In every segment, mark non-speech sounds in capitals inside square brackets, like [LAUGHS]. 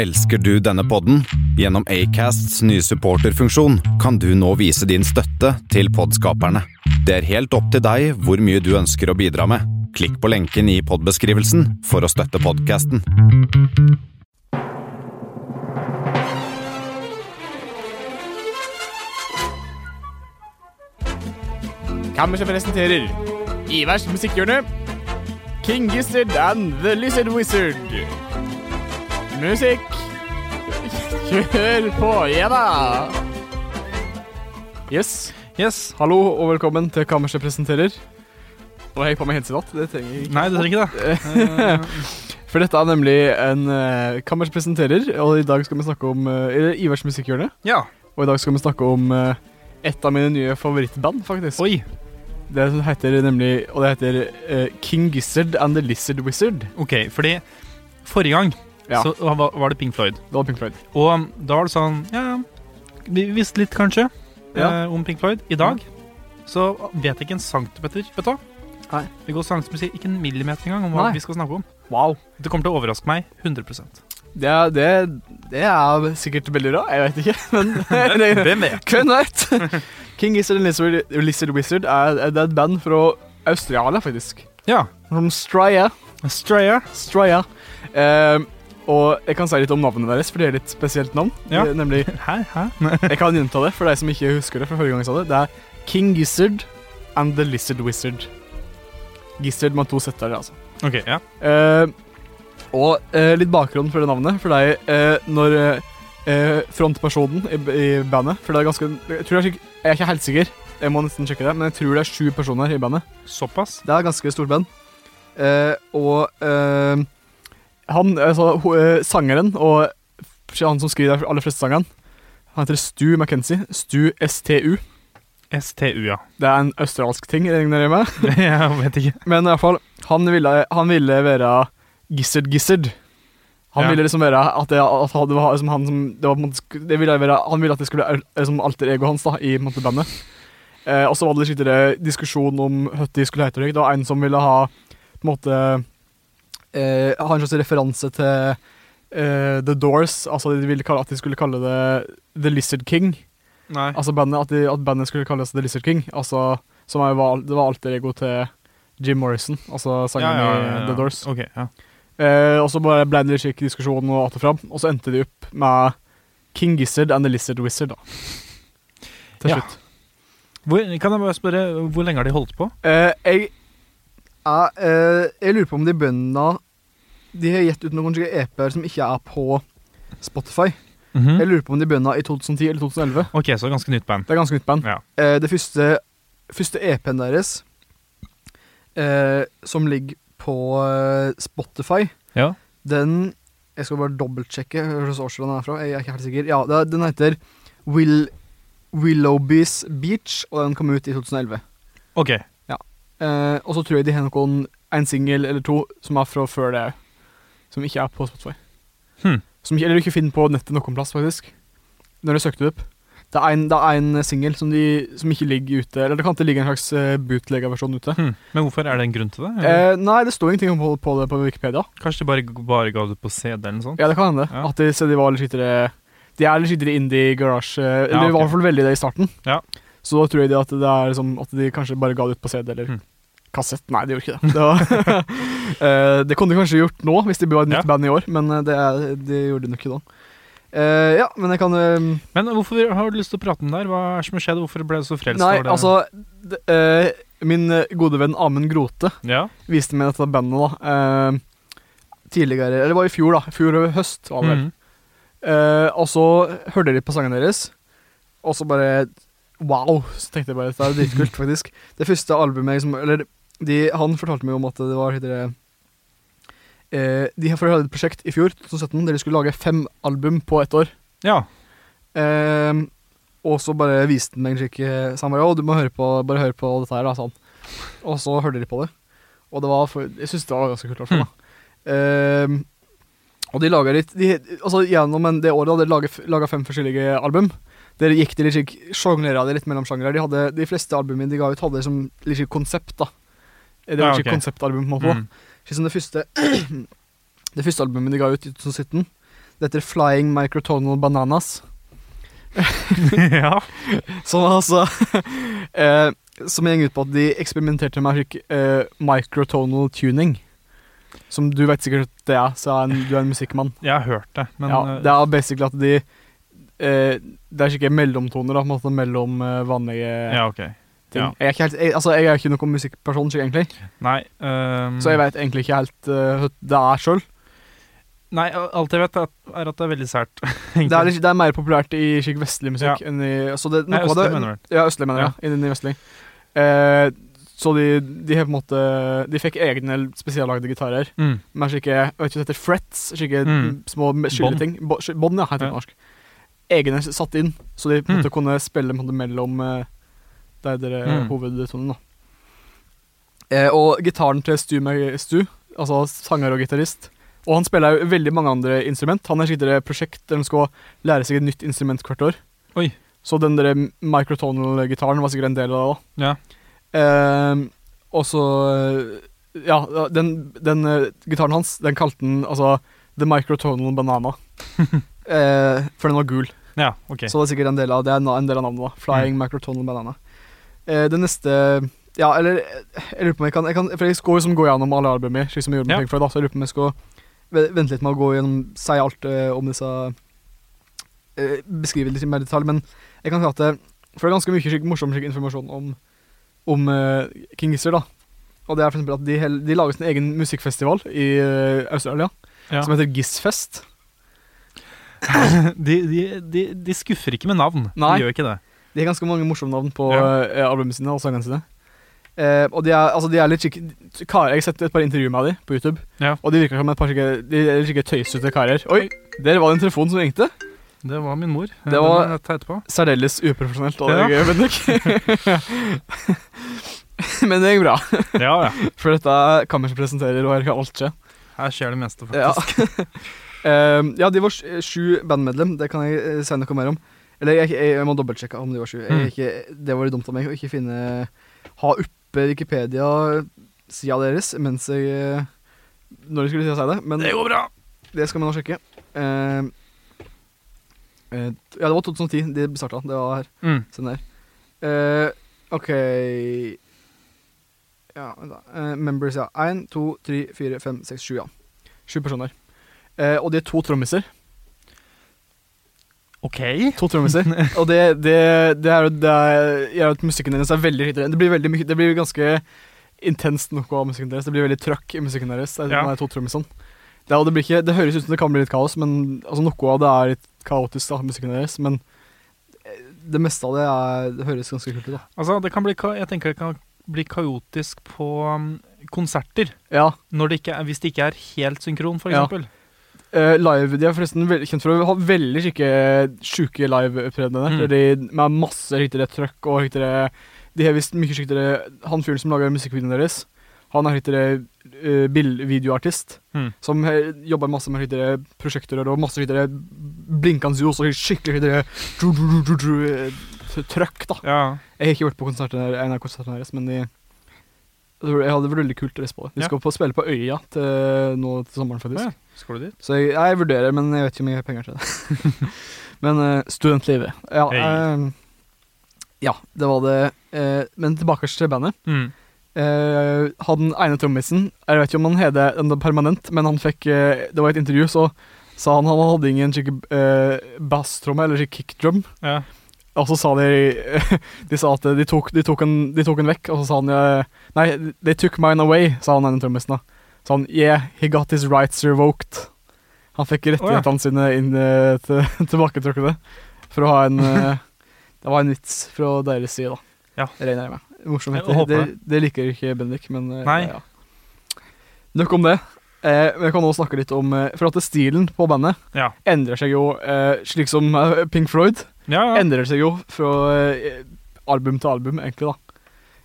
Elsker du denne podden? Gjennom Acasts nye supporterfunksjon kan du nå vise din støtte til podskaperne. Det er helt opp til deg hvor mye du ønsker å bidra med. Klikk på lenken i podbeskrivelsen for å støtte podkasten. Kammerset presenterer Ivers musikkhjørne, King Gizzard and The Lizard Wizard. Musikk. Kjør på, ja da! Yes. Yes. Hallo og velkommen til Kammerset presenterer. Nå har jeg på meg headset. Det trenger jeg ikke. Nei, det trenger ikke det. [LAUGHS] For dette er nemlig en uh, Kammerset presenterer, og i dag skal vi snakke om uh, Ivers musikkhjørne. Ja. Og i dag skal vi snakke om uh, et av mine nye favorittband, faktisk. Oi. Det heter nemlig Og det heter uh, King Gizzard and the Lizard Wizard. Ok, fordi forrige gang Ja. så var var det Pink Floyd. Det var Pink Floyd. Og um, da var det sånn Ja, vi visste litt, kanskje, Ja. eh, om Pink Floyd. I dag så vet jeg ikke en centimeter, vet du hva. Nei. Vi går sakte, ikke en millimeter engang om hva Nei. vi skal snakke om. Wow. Det kommer til å overraske meg 100 Det er, det, det er sikkert veldig bra. Jeg vet ikke, [LAUGHS] [LAUGHS] men Hvem vet? [LAUGHS] Hvem vet? King Gizzard and Lizard, Lizard Wizard er, er et band fra Australia, faktisk. Ja. From Straya. Straya. Straya. Eh, og jeg kan si litt om navnet deres, for det er et spesielt navn. Ja. Er nemlig [LAUGHS] Hæ? Hæ? Jeg kan gjenta det for deg som ikke husker det fra forrige gang jeg sa det. Det er King Gizzard and the Lizard Wizard. Gizzard med to setter, altså. Ok, ja. Eh, og eh, litt bakgrunn for det navnet. For deg, eh, når eh, frontpersonen i, i bandet For det er ganske Jeg, tror det er, skik- jeg er ikke helt sikker, jeg må nesten sjekke det, men jeg tror det er sju personer i bandet. Såpass. Det er et ganske stort band. Eh, og eh, han, altså eh, sangeren og han som skriver de aller fleste sangene, han heter Stu McKenzie. Stu STU. STU, ja. Det er en australsk ting, regner jeg med. [LAUGHS] jeg vet ikke. Men i hvert fall, han ville, han ville være Gizzard Gizzard. Han Ja. ville liksom være at det, at det var liksom han som det var, det ville være, Han ville at det skulle være liksom alter ego hans da i måte, bandet. Eh, og så var det litt diskusjon om hva de skulle hete. Det var en som ville ha på en måte eh, har en slags referanse til eh, The Doors. Altså de ville kalle, At de skulle kalle det The Lizard King. Nei. Altså bandet, at, de, at bandet skulle kalles The Lizard King. Altså, som er, var, det var alltid ego til Jim Morrison, altså sangeren i The Doors. Okay, ja. Eh, og så bare ble det slik diskusjon og att og fram, og så endte de opp med King Gizzard and The Lizard Wizard, da. Til Ja. slutt. Hvor, kan jeg bare spørre, hvor lenge har de holdt på? Eh, jeg, jeg, eh, jeg lurer på om de bøndene De har gitt ut noen EP-er som ikke er på Spotify. Jeg lurer på om de begynner i 2010 eller 2011. Ok, så ganske nytt band. Det er ganske nytt band. Ja. Eh, det første, første EP-en deres, eh, som ligger på eh, Spotify, Ja. den Jeg skal bare dobbeltsjekke hvilket årstid den er fra. Jeg er ikke helt sikker. Ja, det, er- Den heter Will, Willowbees Beach, og den kom ut i 2011. Ok. Eh, og så tror jeg de har noen en singel eller to som er fra før det, som ikke er på Spotify. Hmm. Som ikke, eller du ikke finner på nettet noen plass, faktisk. Når du søkte det opp. Det er en, det er en singel som, som ikke ligger ute, eller det kan ikke ligge en slags uh, bootlegger-versjon ute. Hmm. Men hvorfor er det en grunn til det? Eh, nei, det står ingenting om på, på det på Wikipedia. Kanskje de bare, bare ga det på CD eller noe sånt? Ja, det kan hende. Ja. At de, de var litt skikkere De er litt skittere indie garage eh, Eller de var i hvert fall veldig det i starten. Ja. Så da tror jeg de at det er liksom At de kanskje bare ga det ut på CD eller Hmm. Kassett. Nei, de gjorde ikke det. Det, var, uh, [LAUGHS] det kunne de kanskje gjort nå, hvis de var et nytt Ja. band i år, men eh, det, de gjorde de nok ikke da. Uh, ja, men jeg kan uh, Men hvorfor har du lyst til å prate om det her? Hva er det som har skjedd? Hvorfor ble du så frelst? Nei, det? altså det, eh, Min gode venn Amund Grote Ja? viste meg dette bandet da tidligere Eller det var i fjor, da. Fjor høst, var det vel. Mm. Og så hørte jeg litt på sangen deres, og så bare Wow! Så tenkte jeg bare dette er dritkult, [LAUGHS] faktisk. Det første albumet liksom, Eller de, han fortalte meg om at det var det, eh, De hadde et prosjekt i fjor, 2017, der de skulle lage fem album på ett år. ja. Eh, og så bare viste han meg en slik Så han bare Å, du må høre på, bare høre på dette her, da, sa han. Og så hørte de på det. Og det var for, Jeg syns det var ganske kult, da. Eh, og de laga litt de, Altså Gjennom en, det året hadde de laga fem forskjellige album. Der gikk de litt Sjonglera det litt mellom sjangere. De, hadde, de fleste albumene de ga ut, hadde liksom litt konsept, da. Det var Ja, ikke ok. konseptalbum, på en måte. det første [CLEARS THROAT] Det første albumet de ga ut i 2017, Det heter Flying Microtonal Bananas. [LAUGHS] ja. Som altså [LAUGHS] eh, Som gjeng ut på at de eksperimenterte med slik eh, microtonal tuning. Som du vet sikkert det er, så er en, du er en musikkmann. Jeg har hørt det, men ja, eh, det er basically at de eh, Det er ikke mellomtoner, da, på en måte mellom eh, vanlige ja, ok. Ting. ja. Jeg, er ikke helt, jeg, altså, jeg er ikke noen musikkperson, ikke egentlig, Nei um, så jeg vet egentlig ikke helt hva det er sjøl. Nei, alt jeg vet, er, er at det er veldig sært. [LAUGHS] Det, er det er mer populært i slik vestlig musikk Ja. enn i så det, Nei, østlig, det- mener du? Ja, østlig, mener jeg. Ja. Innen i vestlig. Eh, så de, de har på en måte De fikk egne spesiallagde gitarer Mm. med slike vet ikke det heter frets, slike Mm. små skylleting. Bånd, ja, heter det Ja. på norsk. Egne satt inn, så de på en Mm. kunne spille på en eh, der dere Mm. hovedtonen. da. Eh, og gitaren til Stu, Stu, altså sanger og gitarist Og han spiller jo veldig mange andre instrument. Han har skikkelig et prosjekt der han skal lære seg et nytt instrument hvert år. Oi. Så den der microtonal-gitaren var sikkert en del av det. Ja. da. Eh, og så eh, Ja, den, den uh, gitaren hans, den kalte han altså The Microtonal Banana. [LAUGHS] eh, for den var gul. ja, okay. Så det er sikkert en del av, det er en del av navnet. da Flying Microtonal Banana. Eh, det neste Ja, eller Jeg lurer på om jeg kan, jeg kan For jeg skal jo som gå gjennom alle albumene, slik som jeg gjorde med Ja. Pink Floyd, da, så jeg lurer på om jeg skal vente litt med å gå gjennom Si alt uh, om disse uh, Beskrive litt mer i detalj, men jeg kan si at det, For det er ganske mye slik, morsom slik informasjon om, om uh, King Gizzard, da. Og det er for eksempel at de, hel- de lager sin egen musikkfestival i uh, Australia, Ja. som heter Gizzfest. [CLEARS THROAT] de, de, de, de skuffer ikke med navn. Nei. De gjør ikke det. De har ganske mange morsomme navn på Ja. eh, albumene sine og sangene sine. Eh, og de er, altså, de er litt skikke karer. Jeg har sett et par intervjuer med dem på YouTube, Ja. og de virker som et par skikke, de er skikke tøysete karer. Oi, der var det en telefon som ringte. Det var min mor. Det var-. Særdeles uprofesjonelt av deg, Bendik. [LAUGHS] Men det gikk bra, Ja, ja. for dette er kammer som presenterer, og her kan alt skje. Her skjer det meste, Ja. faktisk. [LAUGHS] Ehm, ja, de var sju bandmedlem, det kan jeg eh, si noe mer om. Eller jeg, jeg, jeg må dobbeltsjekke om de var sju. Mm. ikke, det var litt dumt av meg å ikke finne Ha oppe Wikipedia-sida deres mens jeg eh, Når de skulle si det. Men Det går bra. det skal vi nå sjekke. Uh, uh, ja, det var 2010 de starta. Det var her. Mm. Se der. Uh, OK Ja, members, ja. Én, to, tre, fire, fem, seks, sju, ja. Sju personer. Og de er to trommiser. OK. To trommiser. [LAUGHS] og det, det, det, er, jo- at musikken deres er veldig skikkelig. Det blir veldig Det blir ganske intenst noe av musikken deres. Det blir veldig trøkk i musikken deres. Det er Ja. to trommisene. Det, det, blir ikke, det høres ut som det kan bli litt kaos, men altså, noe av det er litt kaotisk, da, musikken deres. Men eh, det meste av det, er, det høres ganske kult ut, da. Altså, det kan bli, jeg tenker det kan bli kaotisk på um, konserter. Ja. Det er, hvis det ikke er helt synkron, for Ja. Eh, live, De er forresten veldig kjent for å ha veldig sjuke liveopptredener. Mm. de- Med masse høytere trøkk og høytere De har visst mye riktigere Han fyren som lager musikkvideoene deres, han er høytere uh, videoartist. Mm. Som jobber masse med høytere prosjekter og masse høytere blinkende ljos og skikkelig dru, eh, trøkk, da. Ja. Jeg har ikke vært på konserten, en av konsertene deres, men de jeg hadde veldig kult å reise på Ja. skal på spille på Øya til, nå til sommeren, faktisk. Ja. Skal du dit? Så jeg, jeg vurderer, men jeg vet ikke om jeg har penger til det. [LAUGHS] men uh, studentlivet. Ja, eh, ja, det var det. Uh, men tilbake til bandet. Mm. Eh, han ene trommisen Jeg vet ikke om han heter det permanent, men han fikk eh, Det var et intervju, så sa han han hadde ingen skikkelig uh, basstromme, eller kickdrum. Ja. Og så sa de [LAUGHS] De sa at de tok, de tok, en, de tok en vekk, og så sa han eh, Nei, they took mine away, sa han ene trommisen. Så han Yeah, he got his rights revoked. Han fikk rettighetene sine inn eh, til, [LAUGHS] tilbaketrukne for å ha en eh, [LAUGHS] Det var en vits fra deres side, da. Ja. Regner jeg med. Morsomhet. Det, det liker ikke Bendik, men Nei. Ja. Nok om det. Eh, vi kan også snakke litt om For at stilen på bandet Ja. endrer seg jo, eh, slik som Pink Floyd Ja, ja. endrer seg jo fra eh, album til album, egentlig, da.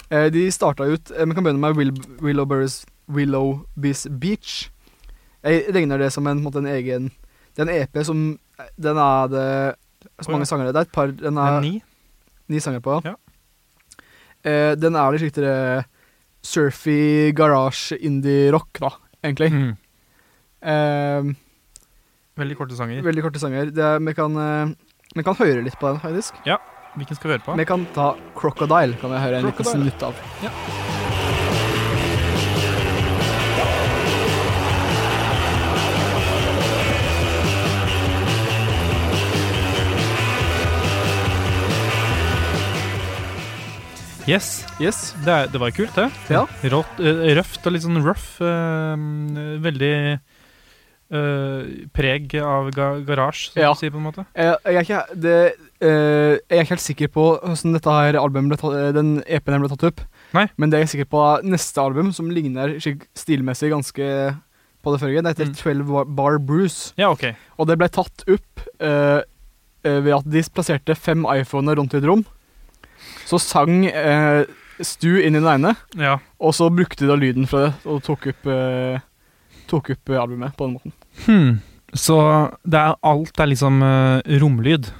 Eh, de starta ut eh, Vi kan begynne med Will, Willowbees Beach. Jeg regner det som en, en, måte, en egen Det er en EP som Den er det Så mange sanger det er. et par Den Er ni? ni sanger på. Ja. Eh, den er litt skikkelig surfy garage indie-rock, da, egentlig. Mm. Eh, Veldig korte sanger. Veldig korte sanger. Det vi, kan, eh, vi kan høre litt på den, faktisk. Hvilken skal vi høre på? Vi kan ta Crocodile. Kan vi høre en liten snutt av. Yes. Yes. Det, er, det var kult, det. Ja. Rått, eh, røft og litt sånn rough. eh, veldig eh, preg av ga garasje, som Ja. du sier, på en måte. Jeg, jeg, er ikke, det, uh, jeg er ikke helt sikker på hvordan dette her albumet ble tatt, eh, den EP-en ble tatt opp. Nei. Men det er jeg sikker på neste album, som ligner stilmessig ganske på det forrige. Det heter Mm. 12 Bar- Bruce. Ja, okay. Og det ble tatt opp eh, eh, ved at de plasserte fem iPhoner rundt i et rom. Så sang eh, Stu inn i den ene, Ja. og så brukte de da lyden fra det og tok opp, eh, tok opp eh, albumet på den måten. Hmm. Så det er, alt er liksom uh, romlyd.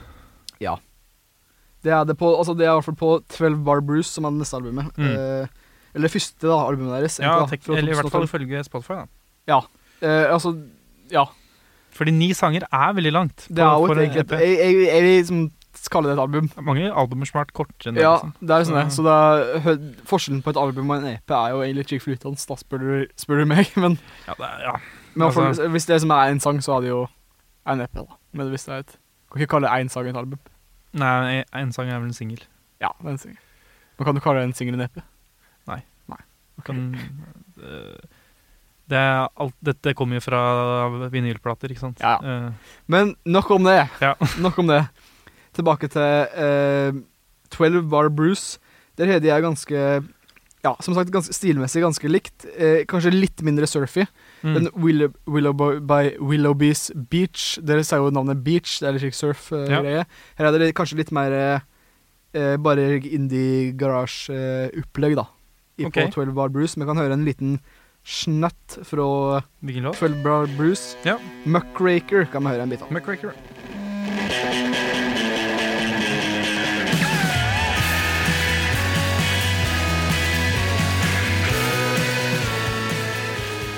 Det er det på, altså det er i hvert fall på 12 Bar Bruce, som er det neste albumet. Mm. Eh, eller første da, albumet deres. Ja, egentlig, da, eller i hvert fall 2012. ifølge Spotify. da Eh, altså, ja. Fordi ni sanger er veldig langt. Det er jo. Jeg, jeg, jeg vil liksom kalle det et album. Det Mange albumer som har vært kortere enn det. Ja, liksom. det er sånn det. Så- det er, forskjellen på et album og en EP er jo egentlig chick flytende, da, spør du, spør du meg. [LAUGHS] Men, Ja, det ja. men Altså- hvis det som er en sang, så er det jo en EP, da. Men hvis det er et Kan ikke kalle én sang et album. Nei, en sang er vel en singel. Ja, det er en singel. Men kan du kalle en singel en EP? Kan, eh, det er alt, dette kommer jo fra vinylplater, ikke sant? Ja, Eh, Men nok om det. Ja. nok om det. Tilbake til eh, 12 Bar Bruce. Der har de er ganske Ja, som sagt, ganske stilmessig ganske likt. Eh, kanskje litt mindre surfy. mm. Den Willow, Willow by Willowbees Beach. Dere sier jo navnet Beach, det er litt slik surf-greie. Her er det kanskje litt mer eh, eh, bare indie garage-opplegg, da. I, okay. På 12 Bar Bruce. Vi kan høre en liten snett fra Twelve 12 Bar Bruce. Ja. Muckraker kan vi høre en bit av. McCracker.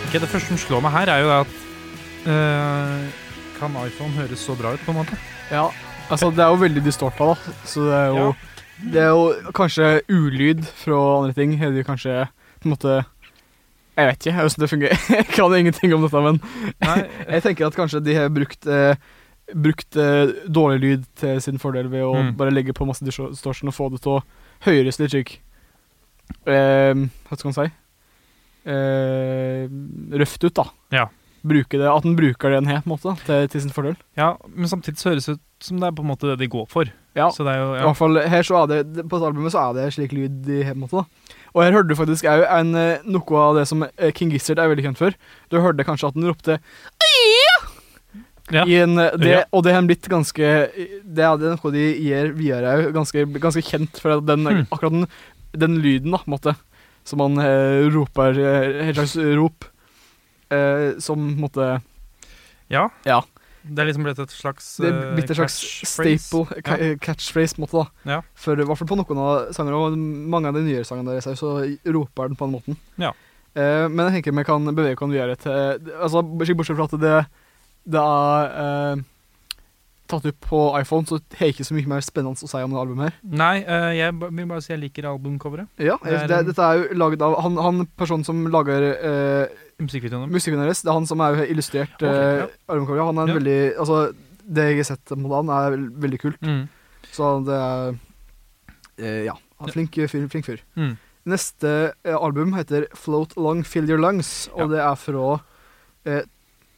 Ok, Det første som slår meg her, er jo at uh, Kan iPhone høres så bra ut, på en måte? Ja, altså det er jo veldig distorta, da. Så det er jo, Ja. det er jo kanskje ulyd fra andre ting. Er det jo kanskje på en måte Jeg vet ikke åssen det fungerer. [LAUGHS] Jeg kan ingenting om dette, men Nei, [LAUGHS] jeg tenker at kanskje de har brukt eh, Brukt eh, dårlig lyd til sin fordel ved å Mm. bare legge på masse distor- distortion og få det til å høres litt slik eh, Hva skal man si? Eh, røft ut, da. Ja. Bruke det, at den bruker det en har, måte, til, til sin fordel. ja, men samtidig så høres det ut som det er på en måte det de går for. Ja. Så det jo I hvert fall her så er det På albumet så er det slik lyd i hele måte da Og her hørte du faktisk òg noe av det som eh, King Gizzard er veldig kjent for. Du hørte kanskje at den ropte Ja. i en, eh, det, Ja. Og det har blitt ganske Det er noe de gir videre òg. Ganske, ganske kjent for den, Hmm. akkurat den, den lyden, da, på en måte, som man eh, roper eh, Et slags rop. Eh, som måtte ja. Ja. Det er liksom blitt et slags Det er eh, blitt et slags staple, ca catchphrase, på en måte, da. Ja. For i hvert fall på noen av sangene, og mange av de nyere sangene deres, så roper den på den måten. Ja. Uh, men jeg tenker vi kan bevege oss videre til Altså, Bortsett fra at det, det er eh, tatt opp på iPhone, så har jeg ikke så mye mer spennende å si om det albumet her. Nei, uh, jeg vil bare si jeg liker albumcoveret. Ja, Det er det, Dette er jo laget av Han, han personen som lager uh, musikkvideoen deres, det er han som er illustrert okay, ja. uh, albumcoveret. Han er en Ja. veldig Altså, det jeg har sett mot han, er vel- veldig kult. Mm. Så det er uh, Ja. han er Flink fyr. Flink fyr. Mm. Neste eh, album heter Float Along Fill Your Lungs, og det er fra eh,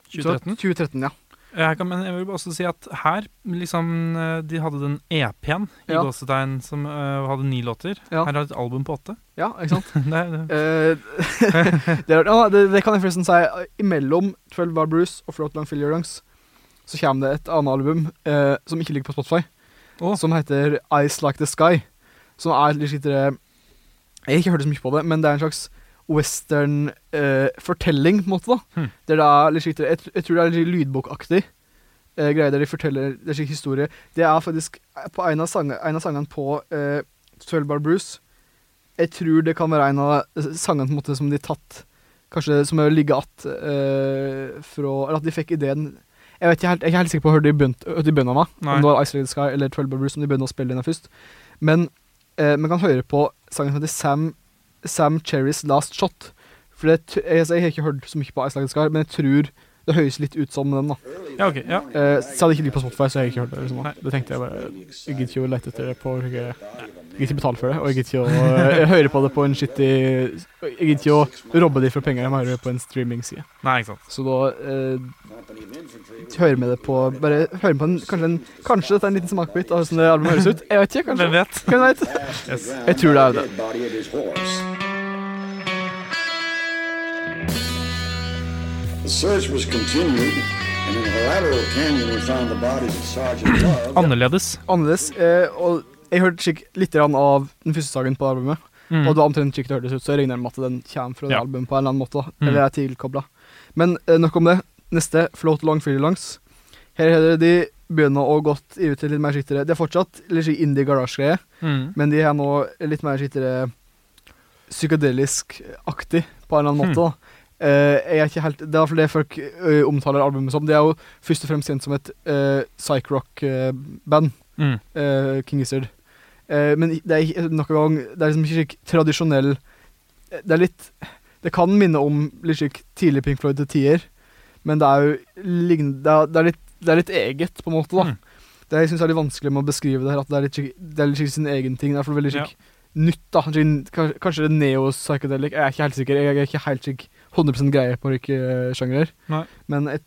2013. 2013, ja. Jeg kan, men jeg vil også si at her, liksom eh, De hadde den EP-en i Ja. gåsetegn som uh, hadde ni låter. Ja. Her har de et album på åtte. Ja, ikke sant? [LAUGHS] det, det. Eh, [LAUGHS] det, det, det kan jeg forresten si. Imellom 12 Bar Bruce og Float Along Fill Your Lungs så kommer det et annet album uh, som ikke ligger på Spotify, oh. som heter Ice Like The Sky. Som er litt Jeg har ikke hørt så mye på det, men det er en slags western-fortelling, på en måte. da Hmm. Der det er litt slik jeg, jeg tror det er litt lydbokaktig uh, greie der de forteller Det er slik historie. Det er faktisk på en av, sang, en av sangene på uh, 12 Bar Bruce. Jeg tror det kan være en av sangene på en måte som de tatt Kanskje som har ligget att uh, fra Eller at de fikk ideen Jeg vet ikke helt, jeg er helt sikker på hvor de begynte med. Om det var Isolated Sky eller 12 Bruce som de begynte å spille inn først. Men uh, man kan høre på sangen som heter Sam, Sam Cherrys Last Shot. For det, jeg, jeg har ikke hørt så mye på Isolated Sky, men jeg tror det høres litt ut som den. da Ja, ok. Ja. eh, Så hadde ikke ligget på Spotify, så har jeg ikke hørt det. Liksom, da. det tenkte jeg bare Jeg gidder ikke å lete etter det på Jeg gidder ikke betale for det, og jeg gidder ikke å eh, høre på det på en shitty Jeg gidder ikke å robbe de for penger, jeg må høre på en streaming-side. Nei, ikke sant. Så da eh, hører vi det på Bare hører på en kanskje, en kanskje dette er en liten smakebit av hvordan det albumet høres ut. Jeg vet ikke, kanskje. Hvem vet? Hvem vet? Yes. Jeg tror det er det. body of his horse. [CLEARS THROAT] Annerledes. Annerledes. Eh, og jeg hørte litt av den første sangen på albumet. Mm. Og det var omtrent slik det hørtes ut, så jeg regner med at den kommer fra det Ja. albumet på en eller annen måte. Mm. Eller er tilkobla. Men eh, nok om det. Neste, Float Long Freely Longs. Her har de begynner å gått ut til litt mer skittere Det er fortsatt litt slik indie garage-greie, Mm. men de er nå litt mer skittere psykedelisk-aktig på en eller annen Hmm. måte. da. Eh, jeg er ikke helt, Det er iallfall det folk omtaler albumet som. Det er jo først og fremst kjent som et uh, psych-rock-band. Mm. eh, King Gizzard. Eh, men det er gang Det er liksom ikke slik tradisjonell Det er litt Det kan minne om litt slik tidlig Pink Floyd til tider, men det er jo det er, det er, litt, det er litt eget, på en måte. da Mm. Det jeg syns er litt vanskelig med å beskrive det her, at det er litt, slik- det er litt slik sin egen ting. Det er veldig Ja. nytt. da Kanskje, det er neo-psychedelic. Jeg er ikke helt sikker. Jeg er ikke helt slik 100% greie på hvilke sjangere. Men jeg,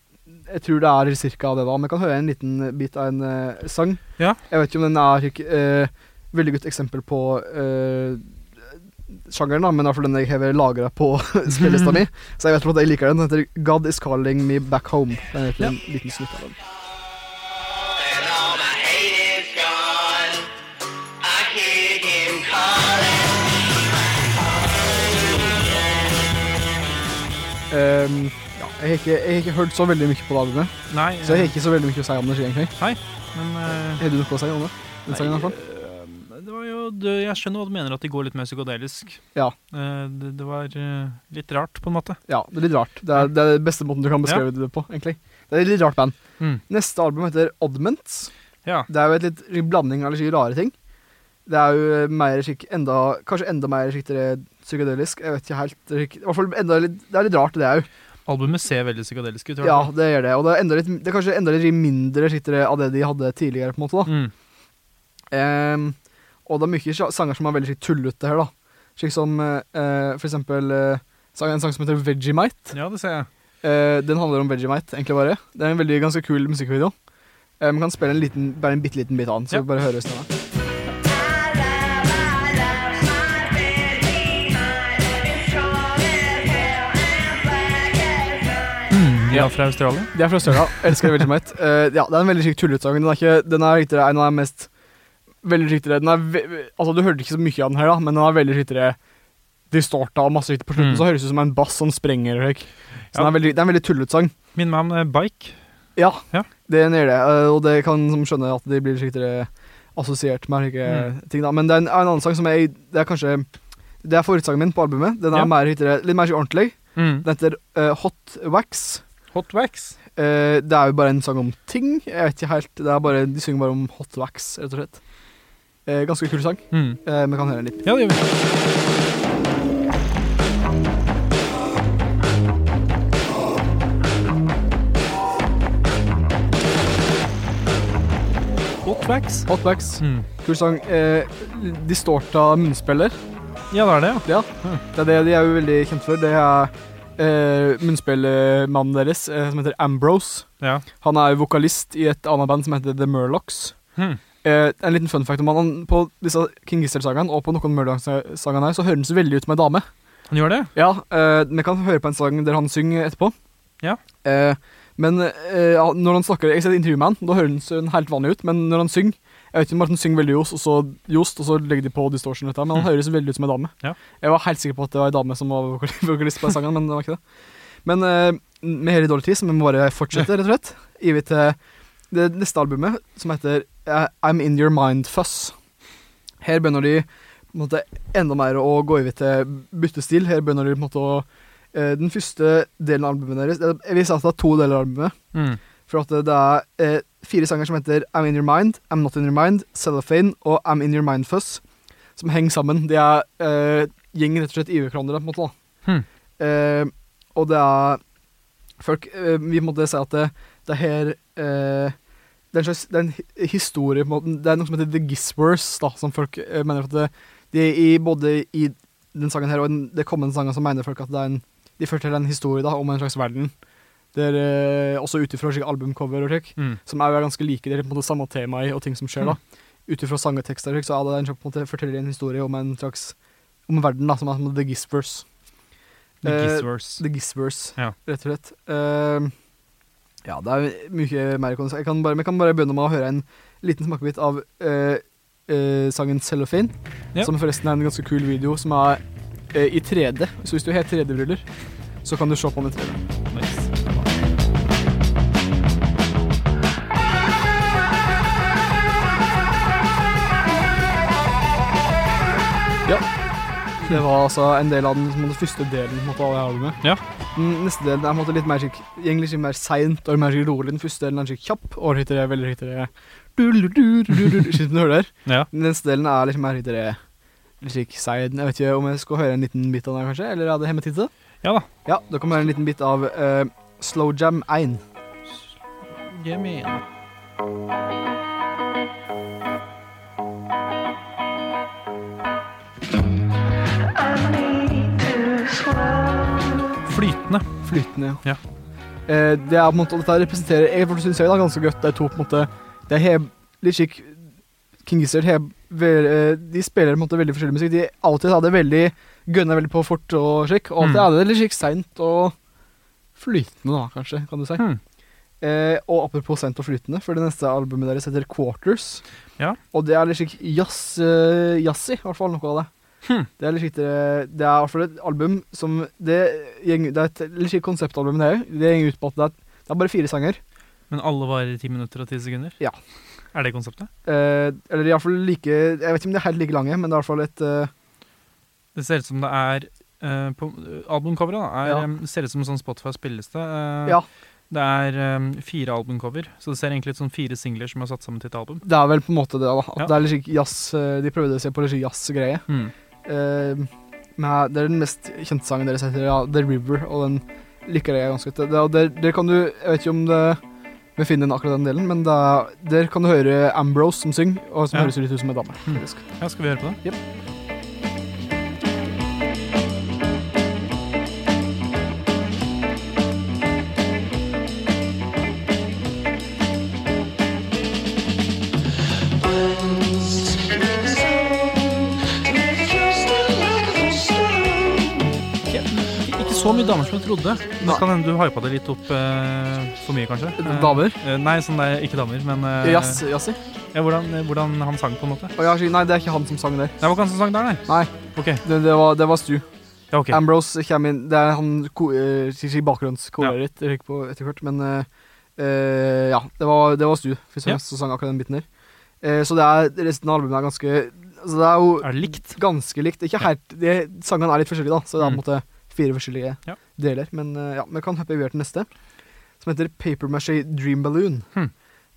jeg tror det er cirka det, da. Men jeg kan høre en liten bit av en uh, sang. Ja. Jeg vet ikke om den er eh, veldig godt eksempel på uh, sjangeren, da, men i hvert fall den jeg har lagra på [LAUGHS] spillelista mi. [LAUGHS] Så jeg vet at jeg liker den. Den heter 'God Is Calling Me Back Home'. Den heter en liten snutt av den. Ehm, ja, jeg, har ikke, jeg har ikke hørt så veldig mye på det albumet, Nei, så jeg har ikke så veldig mye å si om det. egentlig. men Uh, Har du noe å si om det? Den sangen i hvert fall? Nei, var jo, det, jeg skjønner hva du mener, at de går litt mer psykodelisk. Ja. Eh, det, det var eh, litt rart, på en måte. Ja, det er litt rart. Det er, det er den beste måten du kan beskrive det på, egentlig. Det er et litt rart band. Mm. Neste album heter Oddments. Ja. Det er jo et litt blanding av litt rare ting. Det er jo eh, mer skikk, enda, kanskje enda mer skikkelig psykedelisk. Jeg vet ikke helt. skikk- I hvert fall enda Det er litt rart, det òg. Albumet ser veldig psykodelisk ut. Ja, det gjør det. Og det er, enda litt, det er kanskje enda litt mindre skikkelig av det de hadde tidligere. på en måte da. Mm. Um, og det er mye sanger som er veldig tullete her, da. Slik som eh, for eksempel uh, en sang som heter Vegemite. ja, det ser jeg. Uh, den handler om Vegemite, egentlig bare. Det er en veldig ganske kul musikkvideo. Vi Man kan spille en liten, bare en bitte liten bit av den, så Ja. bare høres den. av den. Ja, fra Australia. De er fra Australia. Elsker det veldig mye. [LAUGHS] Uh, ja, det er en veldig skikkelig tullete. Den er, ikke, den er riktigere en av de mest Veldig riktigere Den er ve Altså, du hørte ikke så mye av den her, da, men den er veldig riktigere distorta og masse riktig på slutten. Mm. Så høres det ut som en bass som sprenger. Så Ja. den er veldig, det er en veldig tulleutsagn. Min mann eh, Bike. Ja, Ja. det er det. Uh, og det kan som skjønne at de blir riktigere assosiert med slike Mm. ting. da Men det er en, en annen sang som jeg Det er kanskje Det er forutsangen min på albumet. Den er Ja. mer litt mer ordentlig. Mm. Den heter uh, Hot Wax. Hot Wax. Eh, det er jo bare en sang om ting. Jeg vet ikke helt det er bare, De synger bare om hot wax, rett og slett. Eh, ganske kul sang. Mm. Eh, kan høre den litt. Ja, det gjør vi. Hot Wax. Hot wax, Mm. kul sang. Eh, distorta munnspiller. Ja, det er det, ja. Ja, det er det de er jo veldig kjent for. Det er eh, munnspillmannen deres, eh, som heter Ambrose. ja. Han er vokalist i et annet band som heter The Murlocs. Hmm. Eh, en liten fun fact om han, han På disse King Gizzard-sangene og på noen Murlocs-sangene her, så hører han så veldig ut som ei dame. Han gjør det? Ja, eh, Vi kan høre på en sang der han synger etterpå. Ja. Eh, men eh, når han snakker Jeg har sett intervju med han, da hører han helt vanlig ut. Men når han synger Jeg vet ikke at synger veldig jost, og så, jost, og så legger de på distortion, dette, men han høres veldig ut som en dame. Ja. Jeg var helt sikker på at det var en dame som var vokal- [LAUGHS] vokalist på den sangen, men det var ikke det. Men uh, med hele dårlig tid, så vi må bare fortsette, rett og slett. Over til det neste albumet, som heter uh, I'm In Your Mind Fuss. Her begynner de på en måte enda mer å gå over til byttestil. Her begynner de på en måte å uh, Den første delen av albumet deres Jeg vil si at det er to deler av albumet. Mm. For at det er fire sanger som heter I'm In Your Mind, I'm Not In Your Mind, Cellophane og I'm In Your Mind Fuss, som henger sammen. De er uh, gjeng rett og slett IV-kronere, på en måte. da. Hmm. Uh, og det er folk uh, Vi måtte si at det, det er her uh, det er en slags det er en historie på en måte. Det er noe som heter The Gisworths, da, som folk mener at det, de i både i den sangen her og den, det kommende sangen så mener folk at det er en de forteller en historie da, om en slags verden. Det er eh, også ut ifra albumcover og slik, Mm. som er jo ganske like. Det er på en måte samme tema i, og ting som skjer. da. Ut ifra sang og tekster og slik, så er det en på en måte, forteller en historie om en slags om verden da, som er som The Gisworths. The Eh, Gisworths. The Gisworths, Ja. rett og slett. Eh, ja, det er mye mer si. Jeg kan bare, vi kan bare begynne med å høre en liten smakebit av eh, eh, sangen 'Cellophane', Ja. som forresten er en ganske kul video, som er i 3D. Så hvis du har 3D-briller, så kan du se på den i 3D. Det var altså en del av den, på en første delen måte, av det albumet. Ja. Den neste delen er måte litt mer skikk, egentlig litt mer seint og mer rolig. Den første delen er skikk kjapp, og hittere veldig hittere hører? Ja. Den neste delen er litt mer hittere litt slik sein. Jeg vet ikke om jeg skal høre en liten bit av den, kanskje? Eller er det hemmetid til det? ja da. Ja, da kommer en liten bit av uh, Slow Jam 1. Give me Flytende. Flytende, ja. Ja. Eh, det er på en måte, dette representerer Jeg synes jeg da ganske godt de to på en måte Det er litt slik King Gizzard heb, vel- eh, De spiller på en måte veldig forskjellig musikk. De alltid hadde det veldig gønna veldig på fort og slik. Og alltid Mm. er det litt slik seint og flytende, da, kanskje, kan du si. Mm. Eh, og apropos sent og flytende, for det neste albumet deres heter Quarters. Ja. Og det er litt slik uh, jazzy, i hvert fall noe av det. Hmm. Det er litt slik det, er i hvert fall et album som Det, gjeng, det er et litt skikkelig konseptalbum, det òg. Det går ut på at det er, det er bare fire sanger. Men alle varer i ti minutter og ti sekunder? Ja. Er det konseptet? Eh, eller iallfall like Jeg vet ikke om de er helt like lange, men det er i hvert fall et uh, Det ser ut som det er uh, på Albumcoveret da, er, Ja. eh, ser ut som en sånn Spotify-spilleliste. Uh, Ja. Det er um, fire albumcover, så det ser egentlig ut som fire singler som er satt sammen til et album. Det er vel på en måte det, da. At Ja. det er litt jazz De prøvde å se på litt jazzgreie. Hmm. Eh, med, det er den mest kjente sangen deres heter ja, The River, og den liker jeg ganske godt. Der, der kan du Jeg vet ikke om det vi finner den akkurat den delen, men er, der kan du høre Ambrose som synger, og som Ja. høres litt ut som en dame. Mm. Ja, skal vi høre på det? Ikke, damer som jeg trodde. Det kan hende du hypa det litt opp eh, for mye, kanskje. Eh, Damer? eh, nei, sånn det er ikke damer, men eh, Jazz, jazzy? ja, hvordan, eh, hvordan han sang, på en måte. Å ja, nei, det er ikke han som sang der. Det var ikke han som sang der, nei? Nei, Ok. det, det, var, det var Stu. Ja, ok. Ambrose kommer inn Det er han ko- eh, sier ikke bakgrunnskoret ditt jeg gikk på etter hvert, men eh, eh, ja, det var, det var Stu først og Ja. fremst som sang akkurat den biten der. Eh, så det er, resten av albumet er ganske Altså det er jo Er det likt? ganske likt. Ikke helt de, Sangene er litt forskjellige, da, så det er på en Mm. måte fire forskjellige Ja. Deler. Men eh, ja, vi kan hoppe videre til neste, som heter Paper Maché Dream Balloon. Hmm.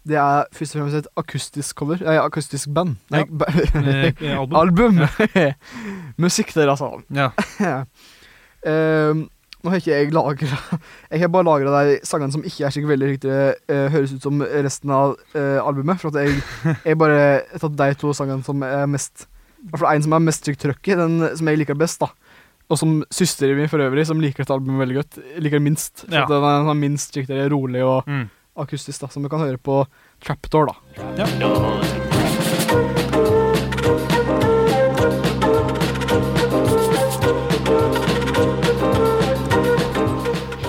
Det er først og fremst et akustisk cover. Nei, akustisk band. Nei, Ja. ba Eh, [LAUGHS] album? album. [LAUGHS] Musikk der, altså. [LAUGHS] Ja. Ehm, nå har ikke jeg lagra Jeg har bare lagra de sangene som ikke er så veldig riktig uh, høres ut som resten av uh, albumet. For at jeg, jeg bare tatt de to sangene som er mest I hvert fall en som er mest trygt trøkk i, den som jeg liker best. da Og som søsteren min for øvrig, som liker dette albumet veldig godt, liker det minst. Ja. den er, den er minst trygt rolig og Mm. akustisk, da som du kan høre på Trapdoor. da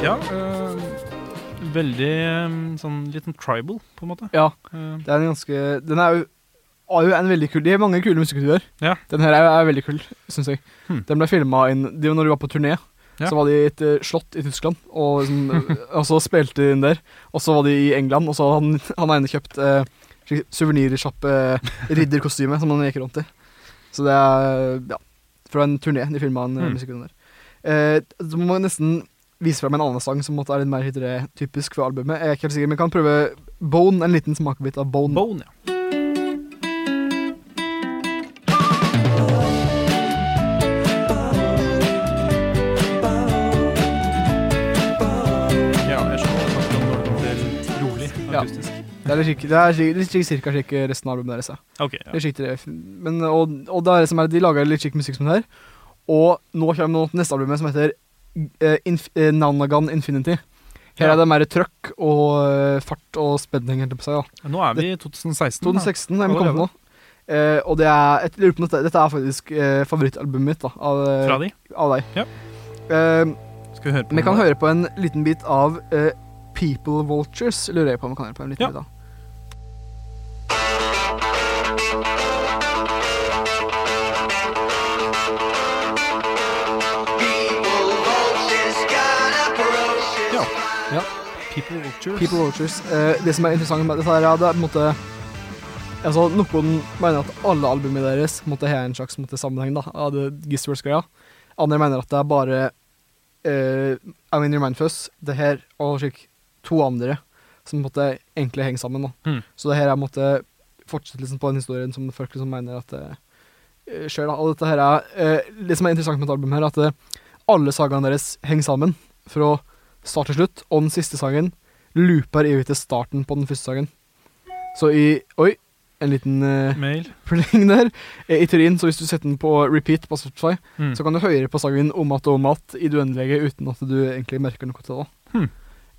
ja eh, veldig eh, sånn litt sånn tribal, på en måte. Ja, Eh, det er en ganske Den er jo jo en veldig kul De har mange kule musikkvideoer. Ja. Den her er, er veldig kul, syns jeg. Hmm. Den ble filma Når de var på turné. Ja. Så var de i et eh, slott i Tyskland, og, liksom, eh, [LAUGHS] og så spilte de inn der. Og så var de i England, og så hadde han, han ene kjøpt uh, suvenirsjappe uh, ridderkostyme som han gikk rundt i. Så det er ja, fra en turné de filma en mm. Musikkvideo der. Eh, så må man nesten vise fram en annen sang som måtte er litt mer typisk for albumet. Jeg er ikke helt sikker, men jeg kan prøve Bone, en liten smakebit av Bone. Bone. Ja, akustisk. Det er litt slik- det er slik- slik- cirka slik resten av albumet deres er. Ok, Det ja. er slik det, men, og, og det er det som er, de lager litt slik musikk som det her. Og nå kommer neste albumet som heter uh, Inf uh, Nanagan Infinity. Her er det mer trøkk og uh, fart og spenning. helt på seg, ja. Nå er vi i 2016. da. 2016 er vi kommet nå. Eh, og det er, et, dette, dette er faktisk uh, favorittalbumet mitt da, av, eh, Fra de. av deg. Ja. Eh, Skal vi høre på vi kan høre på en liten bit av eh, People Vultures. Lurer jeg på om vi kan hjelpe på litt Ja. med. da. People vultures gonna Ja. Ja. People Vultures. People Vultures. Eh, det som er interessant med dette her, er det er på en måte Altså, Noen mener at alle albumene deres måtte ha en slags måte, sammenheng da, av det Gisworth-greia. Andre mener at det er bare uh, I'm in your mindfuss, det her og slik to andre som måtte egentlig henge sammen. da. Mm. Så det her er måtte liksom, på den historien som folk liksom mener at eh, skjer. da. Og dette her er, uh, Det som er interessant med dette albumet, her, er at uh, alle sagaene deres henger sammen fra start til slutt, og den siste sangen looper evig til starten på den første sangen. Så i Oi, en liten uh, Mail. [LAUGHS] pling der. I teorien, så hvis du setter den på repeat på Spotify, Mm. så kan du høre på sangen om att og om att i det uendelige uten at du egentlig merker noe til det. Hmm.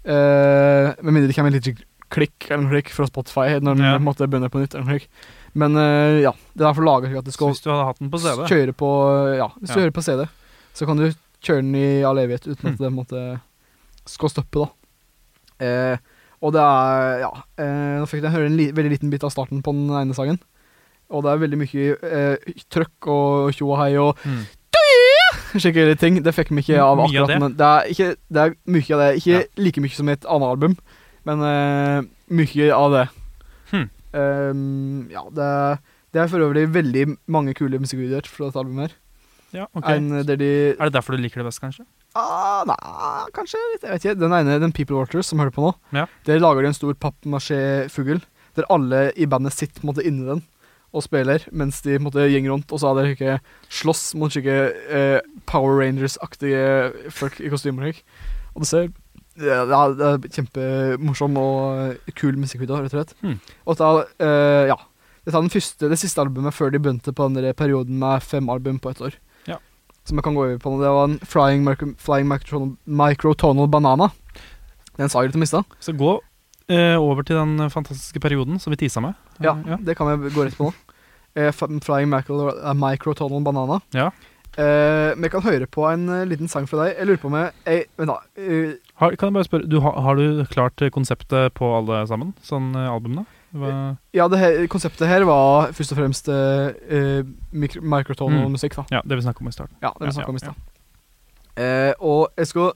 Eh, med mindre det kommer en liten klikk eller noe slik fra Spotify når den Ja. måtte begynne på nytt. eller noe slik. Men uh, ja, det er derfor laget slik at du Så skal hvis du hadde hatt den på CD kjøre på Ja, hvis du hører på CD, så kan du kjøre den i all evighet uten Hmm. at det måtte skal stoppe, da. Uh, og det er Ja. Nå fikk jeg høre en li veldig liten bit av starten på den ene sangen. Og det er veldig mye eh, trøkk og tjo og hei og mm. [LAUGHS] slike ting. Det fikk vi ikke av Mye av det? men det er, ikke, det er mye av det. Ikke Ja. like mye som et annet album, men uh, mye av det. Hmm. Um, ja, det, er- det er for øvrig veldig mange kule musikkvideoer fra dette albumet her. Ja, okay. En der de Er det derfor du liker det best, kanskje? ah, Nei, kanskje litt, Jeg vet ikke. Den ene, den People Waters, som hører på nå, Ja. der lager de en stor pappmasjé-fugl. Der alle i bandet sitter måte, inni den og spiller, mens de måtte gjenge rundt. Og så hadde de ikke slåss mot slike eh, Power Rangers-aktige folk i kostymer. Og det ser ja, det er, kjempemorsom og eh, kul musikkvideo, rett og slett. Hmm. Og da, eh, ja, dette er den første, det siste albumet før de begynte på den der perioden med fem album på ett år. Ja. Som jeg kan gå over på nå. Det var en Flying, micro, flying microtonal, microtonal Banana. Den sa jeg litt å miste. Så gå eh, over til den fantastiske perioden som vi tisa med. Ja, ja. det kan vi gå rett på nå. Eh, Flying micro, eh, microtonal Banana. Ja. Eh, vi kan høre på en eh, liten sang fra deg. Jeg lurer på om jeg, jeg Vent, da. eh, Har, kan jeg bare spørre, du, har, har du klart konseptet på alle sammen? Sånn eh, albumene? Hva, ja, det her, konseptet her var først og fremst eh, eh, mikro- microtonal Mm. musikk, da. ja, det vi snakket om i starten. Ja, det vi Ja, snakket om i ja, stad. Eh, og jeg skal,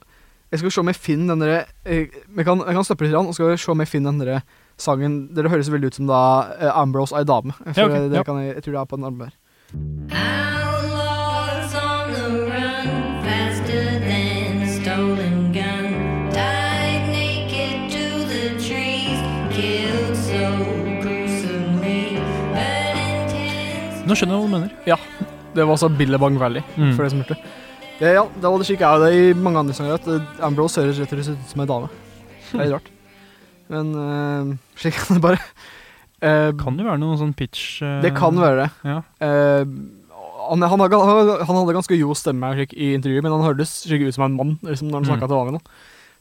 jeg skal se om jeg finner den derre eh, jeg, kan, jeg kan stoppe litt, grann, og skal se om jeg finner den derre sangen det høres veldig ut som da uh, Ambrose ei dame. [LAUGHS] For Ja, okay. det ja. kan jeg, jeg tror det er på den arm her. Nå skjønner jeg hva du mener. Ja. Det var altså Billabong Valley, Mm. for det som hørte. Det, ja, det var det slik er det i mange andre sanger at eh, Ambrose høres rett og slett ut som ei dame. Det er litt rart. Men uh, slik kan det bare. uh, Kan det være noe sånn pitch uh, det kan være det. Ja. Eh, han, han, han hadde ganske jo stemme her, slik, i intervjuet, men han hørtes slik ut som en mann liksom, når han Mm. snakka til vanlig. nå.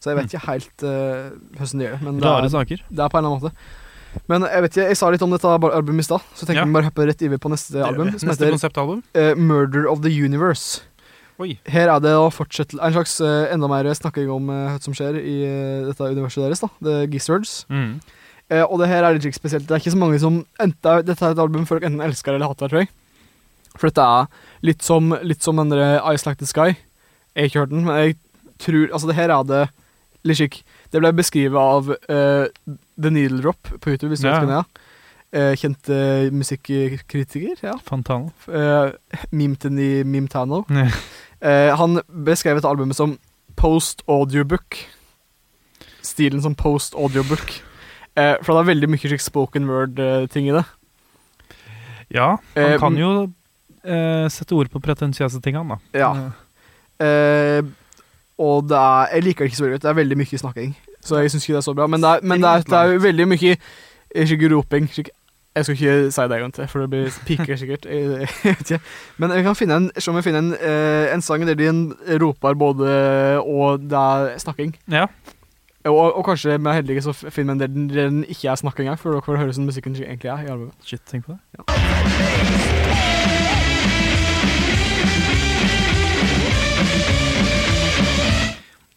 Så jeg vet ikke helt hvordan de gjør det. Men det er, saker. det er på en eller annen måte. Men jeg vet ikke, jeg sa litt om dette albumet i stad, så tenker Ja. vi bare hoppe rett over på neste album, Neste konseptalbum. Murder of the Universe. Oi. Her er det en slags eh, enda mer snakking om eh, hva som skjer i eh, dette universet deres, da. The Gizzards. Mm. Eh, og det her er litt spesielt. Det er ikke så mange som enten, Dette er et album folk enten elsker eller hater, tror jeg. For dette er litt som, litt som den Ice Like The Sky. Jeg har ikke hørt den, men jeg tror Altså, det her er det litt skikk. Det ble beskrevet av uh, The Needle Drop på YouTube, hvis du Ja. vet hvem det er. Eh, kjent eh, musikkritiker, ja. Fantano. Uh, Mimtani Mimtano. [LAUGHS] Ja. Eh, han beskrev et albumet som post audiobook. Stilen som post audiobook. Eh, for det er veldig mye spoken word-ting i det. Ja, han Eh, kan jo eh, sette ord på pretensiøse ting, han da. Ja. Eh, og det er Jeg liker det ikke så veldig godt. Det er veldig mye snakking. Så jeg syns ikke det er så bra. Men det er, men det er, det er veldig mye Ikke roping. Ikke, jeg skal ikke si det en gang til, for det blir piker sikkert. Jeg, jeg. Men jeg kan finne en, se om jeg finner en, eh, en sang der de roper både og det er snakking. Ja. Og, og kanskje med heldige så finner vi en del der den ikke er snakking engang, for dere får høre hvordan musikken egentlig er. i albumet. Shit, tenk på det.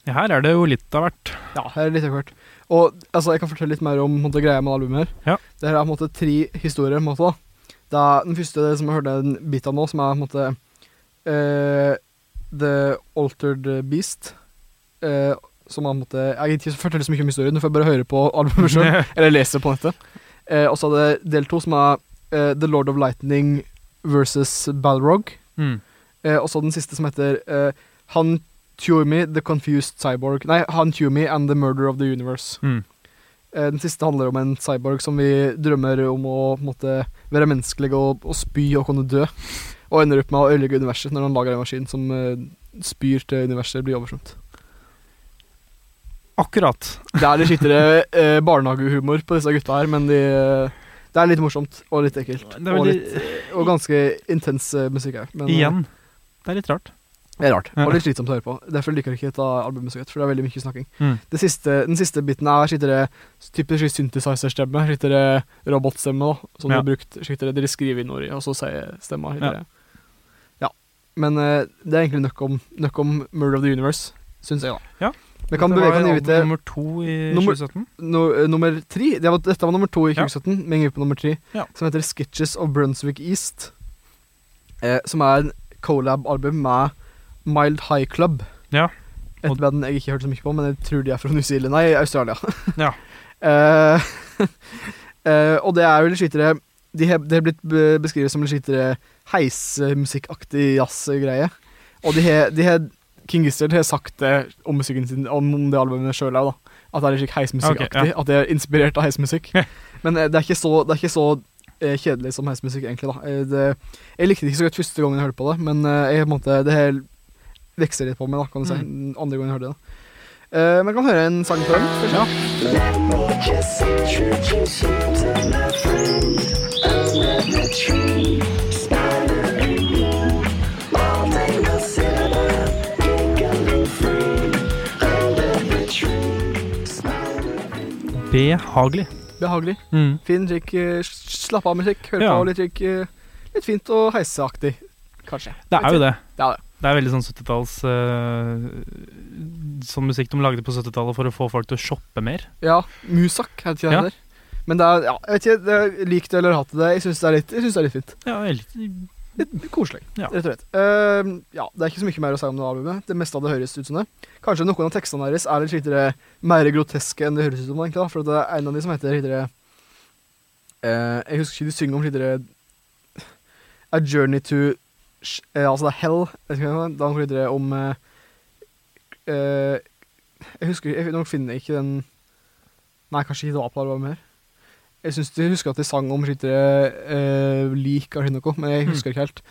Ja, her er det jo litt av hvert. Ja, her er litt av hvert. Og altså, jeg kan fortelle litt mer om måte, greia med albumet her. Ja. Det her er på en måte tre historier. på en måte, da. Det er den første som jeg hørte en bit av nå, som er på en måte uh, The Altered Beast. Uh, som er på en måte Jeg gidder ikke fortelle så mye om historien, du får bare høre på albumet sjøl. [LAUGHS] eller lese på nettet. Uh, og så er det del to, som er The Lord of Lightning versus Balrog. Mm. Og så den siste som heter Han Tumi, The Confused Cyborg Nei, Han Tumi and The Murder of the Universe. Mm. Eh, den siste handler om en cyborg som vi drømmer om å måtte, være menneskelig og, og spy og kunne dø. Og ender opp med å ødelegge universet når han lager en maskin som uh, spyr til universet blir oversvømt. Akkurat. Det er litt skittere uh, barnehagehumor på disse gutta her, men de, det er litt morsomt og litt ekkelt. Og, litt, og ganske intens musikk her. men, igjen, det er litt rart. Det er rart, og litt slitsomt å høre på. Derfor liker jeg ikke dette albumet så godt, for det er veldig mye snakking. Mm. Det siste, den siste biten er skittere typisk synthesizer-stemme, skittere robotstemme, da, som Ja. du har brukt. Skittere dere skriver inn ord i, og så sier stemma. Ja. Ja. Men uh, det er egentlig nok om, nok om Murder of the Universe, syns jeg, da. Ja. Vi kan bevege oss album til nummer to i Nummer- 2017. no, eh, nummer tre. Det var, dette var nummer to i Ja. 2017, men jeg er på nummer tre, Ja. som heter Sketches of Brunswick East. Eh, som er en colab-album med Mild High Club. Ja. Et band jeg ikke hørte så mye på, men jeg tror de er fra New Zealand. Nei, Australia. [LAUGHS] Ja. uh, [LAUGHS] og det er jo litt skitere De har det har blitt be- beskrevet som litt skitere heismusikkaktig jazzgreie. Og de har, de har King Gizzard har sagt det om musikken sin Om det albumet sjøl òg, da. At det er litt slik Okay, ja. At det er inspirert av heismusikk. Men eh, det er ikke så, det er ikke så kjedelig som heismusikk, egentlig. da det, Jeg likte det ikke så godt første gangen jeg hørte på det, men jeg, på en måte, det her vekser litt på meg, da, kan du si. Mm. Andre gangen jeg hørte det. Eh, Men jeg kan høre en sang før. Ja. Behagelig. Behagelig. Mm. Fin, slik eh, slapp av musikk. trykk. Ja. på litt slik eh, Litt fint og heiseaktig, kanskje. Det er jo det. Det er det. Det er veldig sånn 70-talls uh, Sånn musikk de lagde på 70-tallet for å få folk til å shoppe mer. Ja, Musak heter det Ja. Der. Men det er, ja, jeg vet ikke, det lik det eller hatt det. Jeg syns det, er litt- jeg synes det er litt fint. Ja, likte- Litt koselig, Ja. rett og slett. Uh, ja, det er ikke så mye mer å si om det albumet. Det meste av det høres ut som det. Kanskje noen av tekstene deres er litt litt mer groteske enn det høres ut som. egentlig da, For det er en av de som heter slitere, uh, Jeg husker ikke de synger om slitere A Journey to eh, Altså det er Hell. Da handler det om eh, eh, Jeg husker jeg, Nå finner jeg ikke den Nei, kanskje ikke det var på albumet her. Jeg, synes, jeg husker at de sang om skyttere uh, lik eller noe, men jeg husker ikke helt.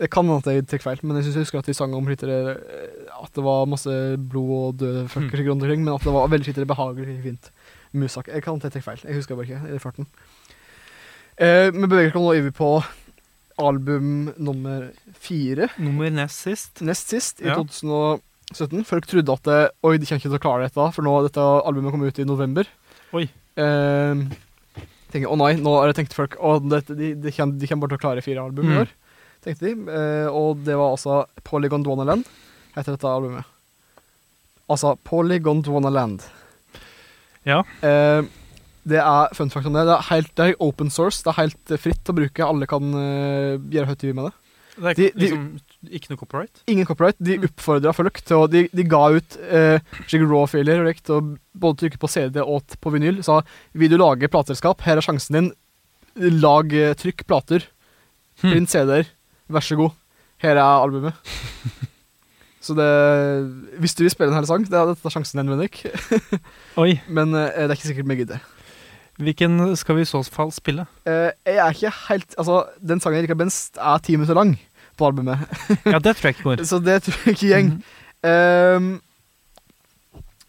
Det kan hende at jeg tar feil, men jeg synes jeg husker at de sang om skyttere eh, At det var masse blod og døde fuckers Mm. rundt omkring, men at det var veldig skyttere behagelig fint. Musak. Jeg kan hende jeg tar feil. Jeg husker bare ikke i farten. Uh, men beveger oss nå over på album nummer fire. Nummer nest sist. Nest sist, i Ja. 2017. Folk trodde at det, Oi, de kommer ikke til å klare dette, for nå dette albumet kom ut i november. Oi. Eh, tenker, Å nei, nå har jeg tenkt folk Å, dette, de, de, de kommer bare til å klare fire album i Mm. år. Tenkte de. Eh, og det var altså Polygon Dwanaland, heter dette albumet. Altså Polygon Dwanaland. Ja. Eh, det er fun fact om det. Det er helt det er open source. Det er helt eh, fritt å bruke. Alle kan uh, gjøre høyt med det. Det er De- de- liksom ikke noe copyright. Ingen copyright. De Mm. oppfordra folk til De, de ga ut uh, slik raw-filer og og både trykke på CD og på vinyl. Sa vil du lage plateselskap, her er sjansen din. Lag eh, trykk plater. Hmm. Print CD-er. Vær så god. Her er albumet. [LAUGHS] Så det Hvis du vil spille en hel sang, det er dette er sjansen din, Bendik. [LAUGHS] Men uh, det er ikke sikkert vi gidder. Hvilken skal vi i så fall spille? Uh, jeg er ikke helt Altså, den sangen jeg liker best, er ti minutter lang på albumet. [LAUGHS] Ja, det tror jeg ikke går. [LAUGHS] Så det tror jeg ikke gjeng. Ehm,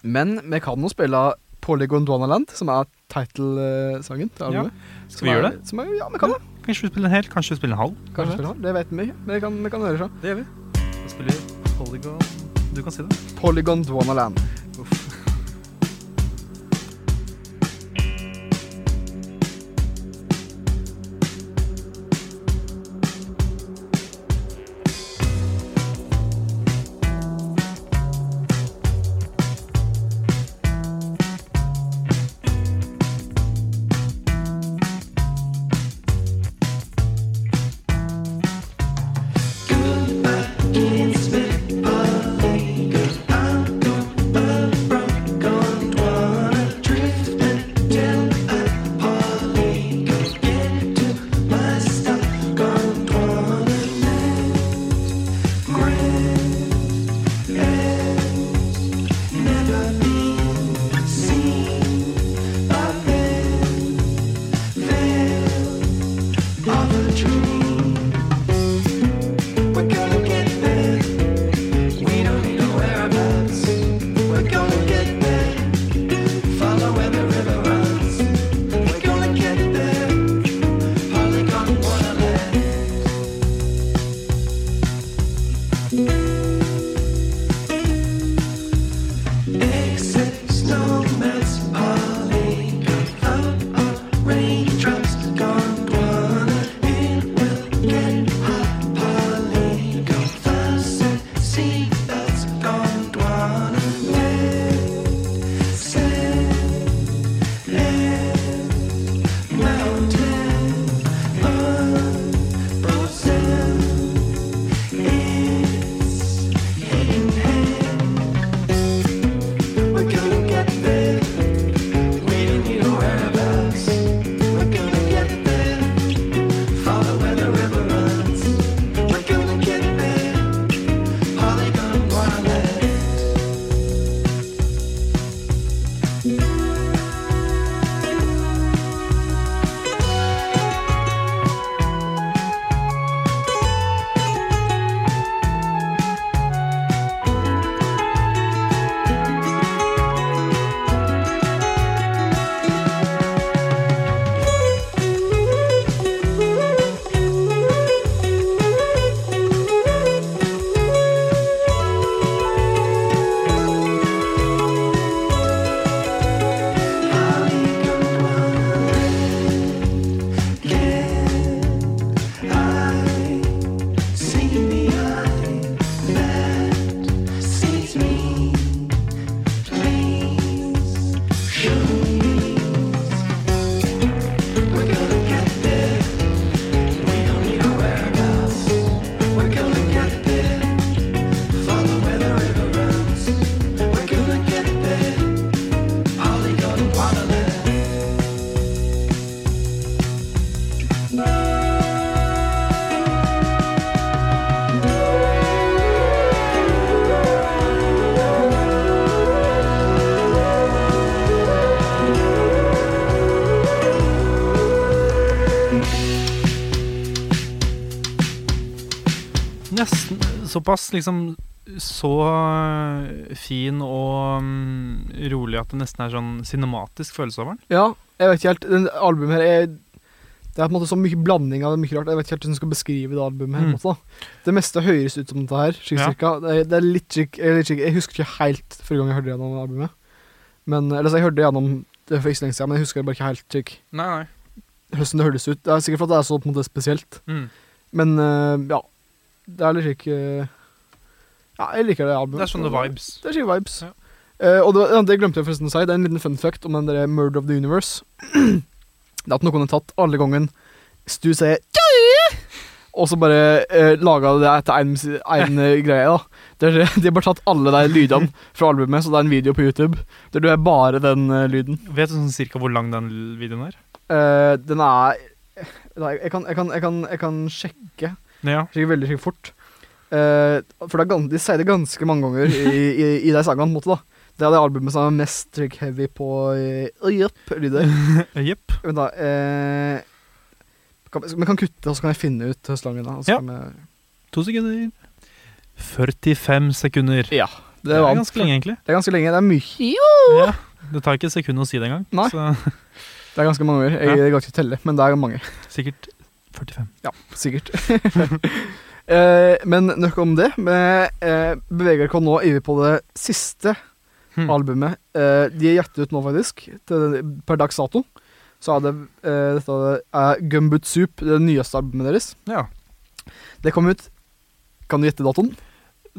men vi kan nå spille Polygon Gondwanaland, som er title-sangen til Ja. Skal vi gjøre det? Som er, ja, vi kan det. Kanskje vi spiller en hel? Kanskje vi spiller en halv? Kanskje spille, det vet vi ikke, men vi kan, vi kan høre så. Det gjør vi. Da spiller vi Polygon Du kan si det. Polygon Dwanaland. Såpass liksom så øh, fin og um, rolig at det nesten er sånn cinematisk følelse over den. Ja, jeg vet ikke helt. Den albumet her er Det er på en måte så mye blanding av det mye rart. Jeg vet ikke helt hvordan jeg skal beskrive det albumet. her Mm. måte. Det meste høres ut som dette her. Ja. cirka. Det, er, det er litt er litt slik- jeg husker ikke helt forrige gang jeg hørte gjennom albumet. Men, eller så jeg hørte gjennom det for ikke så lenge siden, men jeg husker bare ikke helt slik Nei, nei. hvordan det høres ut. Det er sikkert fordi det er så på en måte spesielt. Mm. Men uh, ja. Det er litt slik eh, Ja, jeg liker det albumet. Det er sånne vibes. Det er skikkelig vibes. Ja. Uh, og det, det glemte jeg forresten å si. Det er en liten fun fact om den der Murder of the Universe. [CLEARS THROAT] det er at noen har tatt alle gangen Stu sier og så bare uh, laga det etter én greie. da Det er, De har bare tatt alle de lydene fra albumet, så det er en video på YouTube der du er bare den uh, lyden. Vet du sånn cirka hvor lang den videoen er? Uh, den er Nei, jeg kan, jeg, kan, jeg, kan, jeg kan sjekke Ja. Skikkelig, veldig skikkelig fort. Eh, for det er, gans- de sier det ganske mange ganger i, i, i [LAUGHS] de sangene, på en måte, da. Det er det albumet som er mest trick heavy på uh, Jepp, lyder. [LAUGHS] Jepp. Vent, da. Eh, kan, vi kan kutte, og så kan jeg finne ut høstlangen. Da, og så Ja. kan vi- To sekunder. 45 sekunder. ja. Det, Det var- er ganske lenge, egentlig. Det er ganske lenge. Det er mye. Ja. Det tar ikke et sekund å si det engang. Nei. Så Det er ganske mange ganger. Jeg, Ja. jeg kan ikke telle, men det er mange. sikkert 45. Ja, sikkert. [LAUGHS] eh, men nok om det. Vi eh, beveger oss nå over på det siste Hmm. albumet. Eh, de er gitt ut nå, faktisk. Til, per dags dato. Så er det eh, dette er Gumboot Soup, det nyeste albumet deres. Ja. Det kom ut Kan du gjette datoen?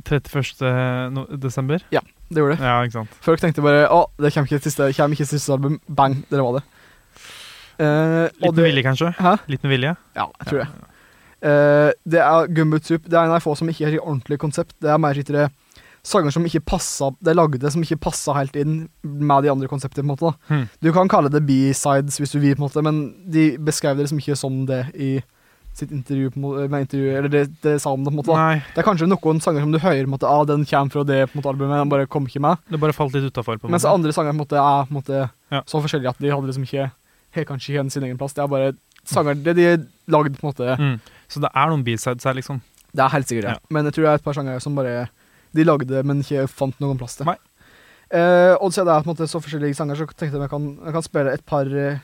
31. No desember. Det gjorde det. Ja, ikke sant. Folk tenkte bare Å, det kommer ikke siste, kommer ikke siste album. Bang, dere var det. Eh, Litt med vilje, kanskje? Hæ? Litt med vilje? Ja, jeg tror det. Uh, det er Gumbootsoup. Det er en av få som ikke har et ordentlig konsept. Det er mer sikkert sanger som ikke passa De lagde som ikke passa helt inn med de andre konseptene. på en måte. Hmm. Du kan kalle det B-sides hvis du vil, på en måte men de beskrev det liksom ikke som det i sitt intervju. Med intervju eller det, det sa om det. på en måte da. Det er kanskje noen sanger som du hører på en måte, ah, den kommer fra det på en måte, albumet, den bare kom ikke med. det bare falt litt utafor. Mens andre sanger på en måte, er på en måte, Ja. så forskjellige at de hadde liksom ikke helt kanskje ikke sin egen plass. Det er bare sanger det de har lagd på en måte Mm. Så det er noen b-sides her, liksom. Det er helt sikkert det. Ja. Men jeg tror det er et par sanger som bare De lagde, men ikke fant noen plass til. Nei. Eh, og siden det er på en måte så forskjellige sanger, så tenkte jeg jeg kan, jeg kan spille et par eh,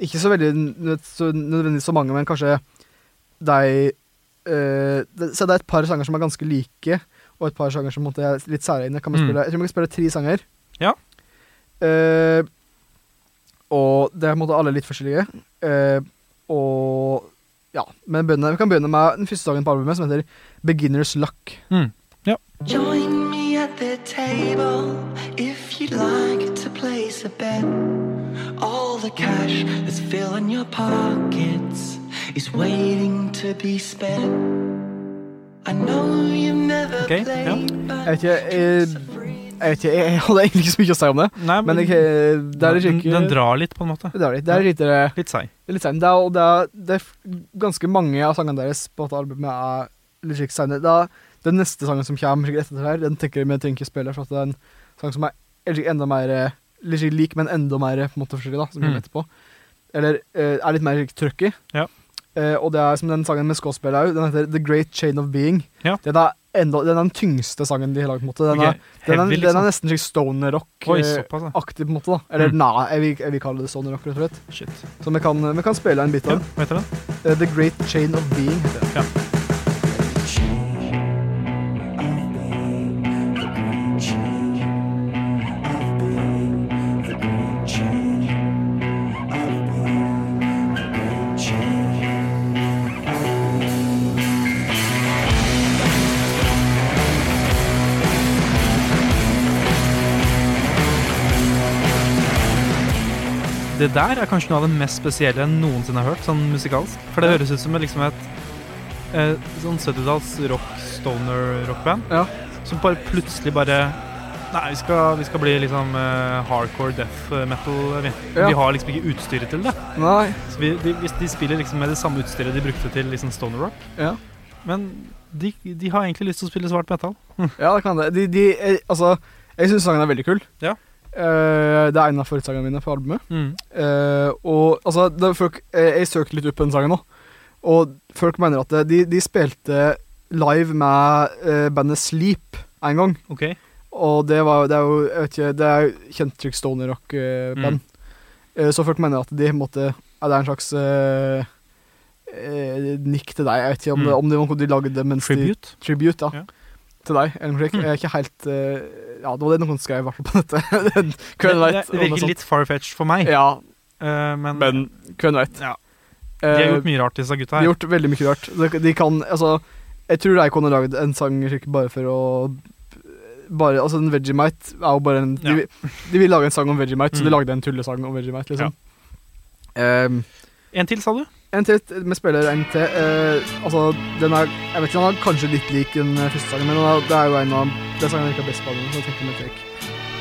Ikke så veldig så nødvendigvis så mange, men kanskje de eh, det, Så det er et par sanger som er ganske like, og et par sanger som er litt særegne. Kan vi Mm. spille, jeg tror vi kan spille tre sanger. Ja. Eh, og det er på en måte alle litt forskjellige. Eh, og ja, men begynne, vi kan begynne med den første dagen på albumet, som heter Beginner's Luck. Mm. Join me at the table if you'd like to place a bet. All the cash that's filling your pockets is waiting to be spent. I know you've never Okay, played, ja. but Jeg vet ikke, jeg, jeg vet ikke, jeg hadde egentlig ikke så mye å si om det, Nei, men jeg, det er den, ikke den drar litt, på en måte. Det er litt, det er litt, eh, Litt seig. det er litt seig. Det er, det er, det er ganske mange av sangene deres på dette albumet er litt slik seine. Den neste sangen som kommer etter det her, den tenker jeg vi trenger ikke spille, for det er en sang som er enda mer eh, Litt lik, men enda mer på en måte forskjellig, da, som Mm. kommer etterpå. Eller eh, er litt mer trøkk i. Ja. Eh, og det er som den sangen med Skål òg. Den heter The Great Chain of Being. Ja. Det er enda, den er den tyngste sangen de har lagd. på en. Den, den, liksom. Den er liksom. nesten slik stoner rock. Oi, eh, ja. på en måte. da Eller Mm. nei, jeg vil, jeg vil kalle det stoner rock, rett og slett. Shit. Så vi kan, vi kan spille en bit av den. den? Eh, The Great Chain of Being heter den. Ja. Der er kanskje noe av det mest spesielle jeg noensinne har hørt, sånn musikalsk. For det høres ut som et, liksom et eh, sånn 70-talls rock, stoner rockband. Ja. Som bare plutselig bare Nei, vi skal, vi skal bli liksom eh, hardcore death metal. Vi. Ja. vi har liksom ikke utstyret til det. Nei. Så vi, de, hvis de spiller liksom med det samme utstyret de brukte til liksom stoner rock. Ja. Men de, de har egentlig lyst til å spille svart metal. ja, det kan det. De, de, eh, altså, jeg syns sangen er veldig kul. Ja. Eh, det er en av favorittsangene mine på albumet. Mm. Uh, og altså, det folk, eh, jeg søkte litt opp den sangen nå, og folk mener at de, de spilte live med uh, bandet Sleep en gang. Okay. Og det var det er jo jeg vet ikke, det er jo kjent trykk stoner rock-band. Mm. så folk mener at de måtte Er Det en slags nikk til deg. Jeg vet ikke om, Mm. det, om det var noe de lagde mens Tribute. de Tribute, ja. Ja. Til deg. Ellen Creek. Mm. Jeg er ikke helt uh, Ja, det var det noen skrev i hvert fall på nettet. [LAUGHS] Hvem Det, vet? det, det virker litt far-fetched for meg. Ja, Uh, men, men hvem vet? ja, de har Eh, gjort mye rart, disse gutta de har gjort veldig mye rart. De, de kan Altså, jeg tror de kunne lagd en sang bare for å bare, altså en Vegemite er jo bare en de, Ja. vil- de vil lage en sang om Vegemite, så de Mm. lagde en tullesang om Vegemite, liksom. Ehm, En til, sa du? En til, vi spiller en til. eh, altså, den er Jeg vet ikke, den er kanskje litt lik den første sangen, men den er, det er jo en av Den sangen jeg liker best på albumet, så tenker vi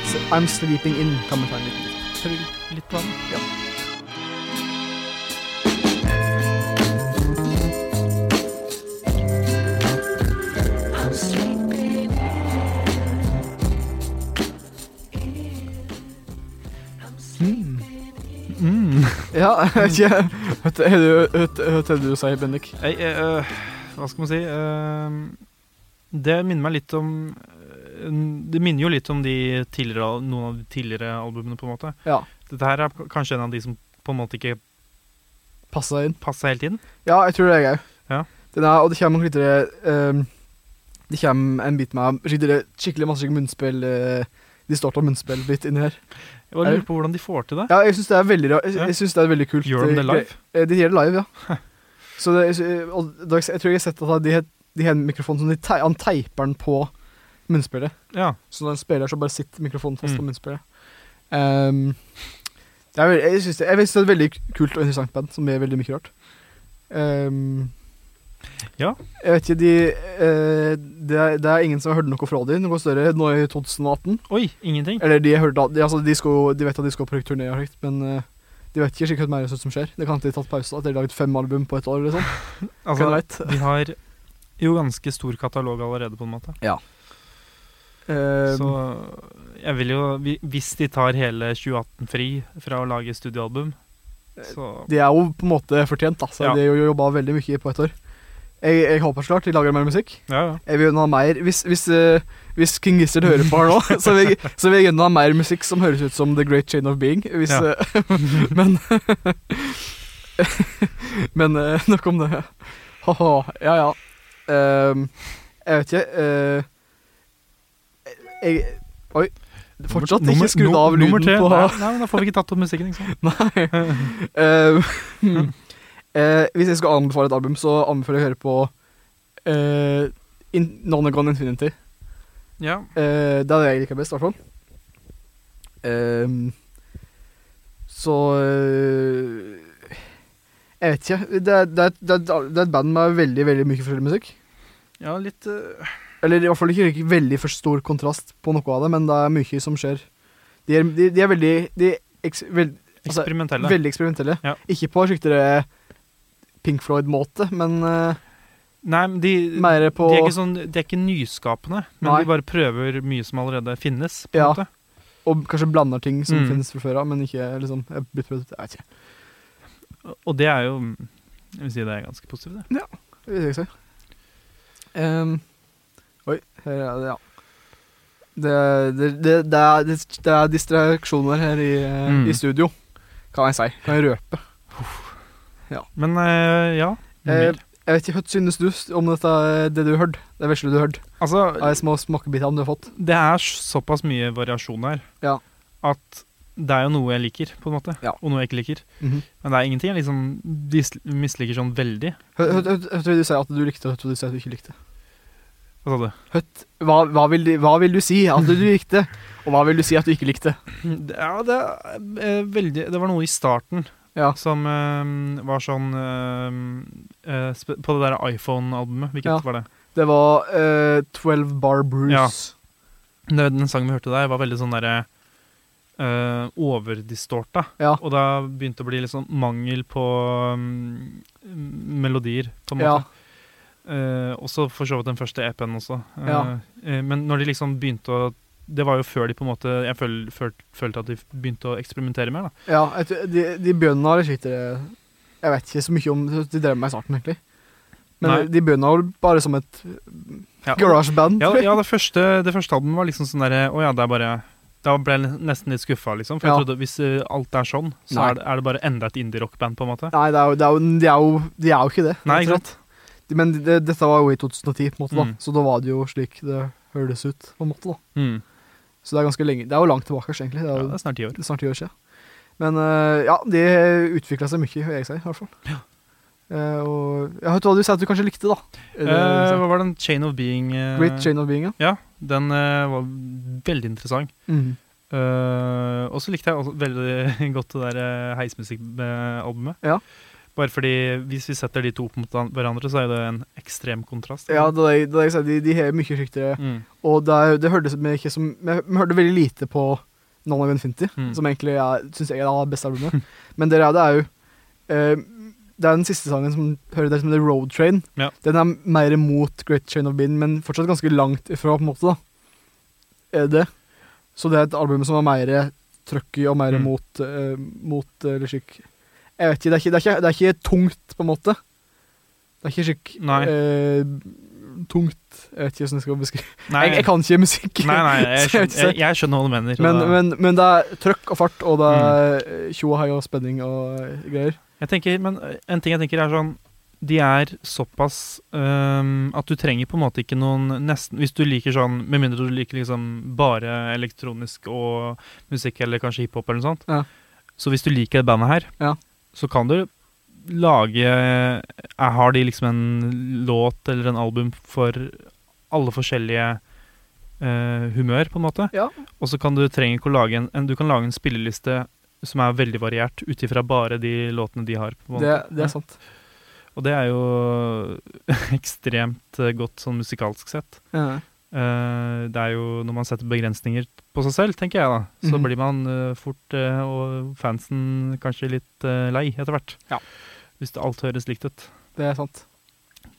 Så I'm Sleeping In. Kan vi ta en liten? Hør litt på den. Ja. Ja, jeg vet ikke. Hva vet det du sier, Bendik? Hey, eh, øh, hva skal man si uh, Det minner meg litt om eh, Det minner jo litt om de noen av de tidligere albumene, på en måte. Ja. Dette her er kanskje en av de som på en måte ikke Passa inn. Passa helt inn. Ja, jeg tror det er jeg òg. Ja. Er, og det kommer litt uh, Det kommer en bit med skikkelig, skikkelig masse munnspill uh, Distorta munnspill-bit inni her. Jeg bare lurer på hvordan de får til det. Ja, jeg syns det det er veldig kult. Gjør de det eh, live? Eh, De gjør det live, ja. [LAUGHS] Så det, jeg- jeg tror jeg har sett at de har, de har en mikrofon som de tei, han teiper den på munnspillet. Ja. Så når han spiller, så bare sitter mikrofonen fast Mm. på munnspillet. Um, det jeg syns det, det er et veldig kult og interessant band som gjør veldig mye rart. Um, Ja. Jeg vet ikke, de eh, det, er, det er ingen som har hørt noe fra dem noe større nå i 2018. Oi, ingenting. Eller de, har hørt, de, altså, de, skal, de vet at de skal på turné, men eh, de vet ikke sikkert mer som skjer. Det kan hende de har tatt pause, at de har laget fem album på et år. eller sånn. [LAUGHS] Altså, [LAUGHS] de har jo ganske stor katalog allerede, på en måte. Eh, Så jeg vil jo Hvis de tar hele 2018 fri fra å lage studioalbum, så De er jo på en måte fortjent, da. Så Ja. De har jo jobba veldig mye på et år. Jeg, jeg håper så klart de lager mer musikk. Ja, ja. Jeg vil ha mer Hvis, hvis, uh, hvis King Gizzard hører på her nå, [LAUGHS] så vil, jeg, så vil jeg gjerne ha mer musikk som høres ut som The Great Chain of Being. Hvis, Ja. uh, [LAUGHS] men [LAUGHS] Men uh, nok om det. Haha, ja ja. Ehm, jeg vet ikke Jeg Oi. Fortsatt Nummer- ikke skrudd av lyden på Nei, nei, da får vi ikke tatt opp musikken, ikke sant. Nei. Eh, hvis jeg skal anbefale et album, så anbefaler jeg å høre på eh, in None Gone Infinity. Ja. Eh, det er det jeg liker best, i hvert fall. Eh, så eh, Jeg vet ikke. Det er, det, er, det, er, det er et band med veldig veldig mye forskjellig musikk. ja, litt uh... Eller i hvert fall ikke, ikke veldig for stor kontrast på noe av det, men det er mye som skjer. De er, de, de er veldig de eks, veld, altså, eksperimentelle. Veldig eksperimentelle. Ja. Ikke på skikkelig Pink Floyd-måte, men eh, Nei, men de, på de, er sånn, de er ikke nyskapende, men Nei. de bare prøver mye som allerede finnes. Ja. måte. Og kanskje blander ting som Mm. finnes fra før av, men ikke liksom er blitt prøvd. Jeg vet ikke. Og det er jo Jeg vil si det er ganske positivt, det. Det vil jeg si. Um, oi, her er det, ja. Det, det, det, det, er, er distraksjoner her i, eh, Mm. i studio, kan jeg si. Kan jeg røpe. Men øh, ja. noe Eh, mer. jeg vet ikke, Hva synes du om dette, eh, det du hørte? Det vesle du hørte? Altså, Av de små smakebitene du har fått? det er såpass mye variasjon her Ja. at det er jo noe jeg liker, på en måte, Ja. og noe jeg ikke liker. Mhm. Men det er ingenting jeg liksom dis- misliker sånn veldig. Hva hva- hva- hva vil du si at du likte, og hva vil du si at du ikke likte? Hva sa du? Høtt, hva, hva, vil du, hva vil du si at du likte, og hva vil du si at du ikke likte? [CLEARS THROAT] Ja, det er eh, veldig Det var noe i starten Ja. som eh, var sånn eh, eh, På det der iPhone-albumet. Hvilket Ja. var det? Det var eh, 12 Bar Bruce. Ja. Det- Den sangen vi hørte der, var veldig sånn derre uh, overdistorta. Ja. Og da begynte det å bli litt sånn mangel på mm, melodier, på en Ja. måte. Eh, også for så vidt den første EP-en også. Eh, Ja. eh, men når de liksom begynte å Det var jo før de på en måte Jeg føl, føl, følte at de begynte å eksperimentere mer, da. Ja, et, de, de bøndene har slitt Jeg vet ikke så mye om De drev med i starten, egentlig. Men Nei. de bøndene var bare som et Ja. garasjeband. Ja, ja det, første, det første albumet var liksom sånn derre Å ja, det er bare Da ble jeg nesten litt skuffa, liksom. For Ja. jeg trodde hvis eh, alt er sånn, så er det, er det bare enda et indie-rockband, på en måte. Nei, det er jo, det er jo, de, er jo, de er jo ikke det. Nei, ikke sant? Men dette var jo i 2010, på en måte, da. Mm. så da var det jo slik det høres ut. på en måte da. Mm. Så det er ganske lenge Det er jo langt tilbake, egentlig. Det Ja, er det er snart ti år. snart ti år siden. Men uh, ja, de utvikla seg mye, jeg si, i hvert fall. Eh, og jeg hørte hva du sa at du kanskje likte, da. Er det Eh, sa? hva var den Chain of Being Great Chain of Being, ja. Ja, den var veldig interessant. Mm. Og så likte jeg også veldig [LAUGHS] godt det der uh, heismusikkalbumet. Ja. Bare fordi hvis vi setter de to opp mot hverandre, så er det en ekstrem kontrast. Ja, det er det- er de, de har mye skiktere. Mm. Og det, er, det hørtes vi ikke som Vi hørte veldig lite på None of Infinity, Mm. som egentlig syns jeg er det beste albumet. [LAUGHS] Men det er, det er jo uh, Det er den siste sangen som hører det som heter Road Train. Ja. Den er mer mot Great Chain of Being, men fortsatt ganske langt ifra, på en måte. da Er det. Så det er et album som er mer trøkky og mer Mm. mot, uh, mot eller slik Jeg vet ikke, det er ikke, det er ikke, det er ikke tungt, på en måte. Det er ikke skikk Nei. eh, tungt Jeg vet ikke hvordan jeg skal beskrive jeg, jeg kan ikke musikk. nei, nei jeg, [LAUGHS] skjønner, jeg, jeg skjønner hva du mener. Men, da- men, men det er trøkk og fart, og det er Mm. eh, tjo og hei og spenning og eh, greier. Jeg tenker, men øh, en ting jeg tenker er sånn De er såpass um, at du trenger på en måte ikke noen nesten Hvis du liker sånn Med mindre du liker liksom bare elektronisk og musikk eller kanskje hiphop eller noe sånt. Ja. Så hvis du liker det bandet her, Ja. Så kan du lage jeg Har de liksom en låt eller en album for alle forskjellige øh, humør, på en måte? Ja. Og så kan du trenger ikke å lage en, en Du kan lage en spilleliste som er veldig variert ut ifra bare de låtene de har. På en Det, det er sant. Og det er jo [LAUGHS] ekstremt eh, godt sånn musikalsk sett. Ja. Eh, det er jo når man setter begrensninger på seg selv, tenker jeg da, så Mhm. blir man eh, fort, eh, og fansen kanskje litt lei etter hvert. Ja. Hvis det alt høres likt ut. Det er sant.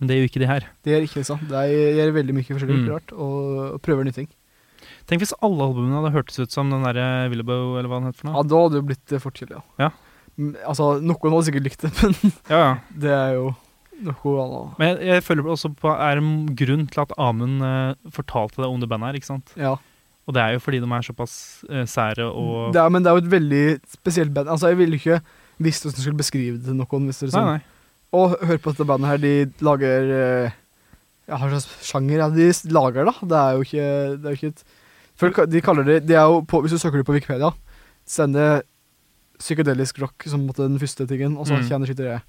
Men det gjør ikke de her. Det gjør ikke det sånn. Det gjør veldig mye forskjellig Mm. rart, og, og prøver nye ting. Tenk hvis alle albumene hadde hørtes ut som den derre Willebow, eller hva den heter for Ja, da hadde det blitt fort kjedelig, Ja. Mm, Altså, noen hadde sikkert likt det, [LAUGHS] men Ja, ja. det er jo noe. Men jeg, jeg føler også på er en grunn til at Amund eh, fortalte det om det bandet her, ikke sant? Ja. Og det er jo fordi de er såpass eh, sære og Det er, men det er jo et veldig spesielt band. Altså, jeg ville ikke visst hvordan jeg skulle beskrive det til noen. Hvis det er Nei, sånn. nei. Og hør på dette bandet her, de lager eh, Ja, hva slags sjanger ja, de lager, da? Det er jo ikke, det er jo ikke et Folk, de kaller det, de er jo på, Hvis du søker det på Wikipedia, så er psykedelisk rock som måtte, den første tingen, og så Mm. til det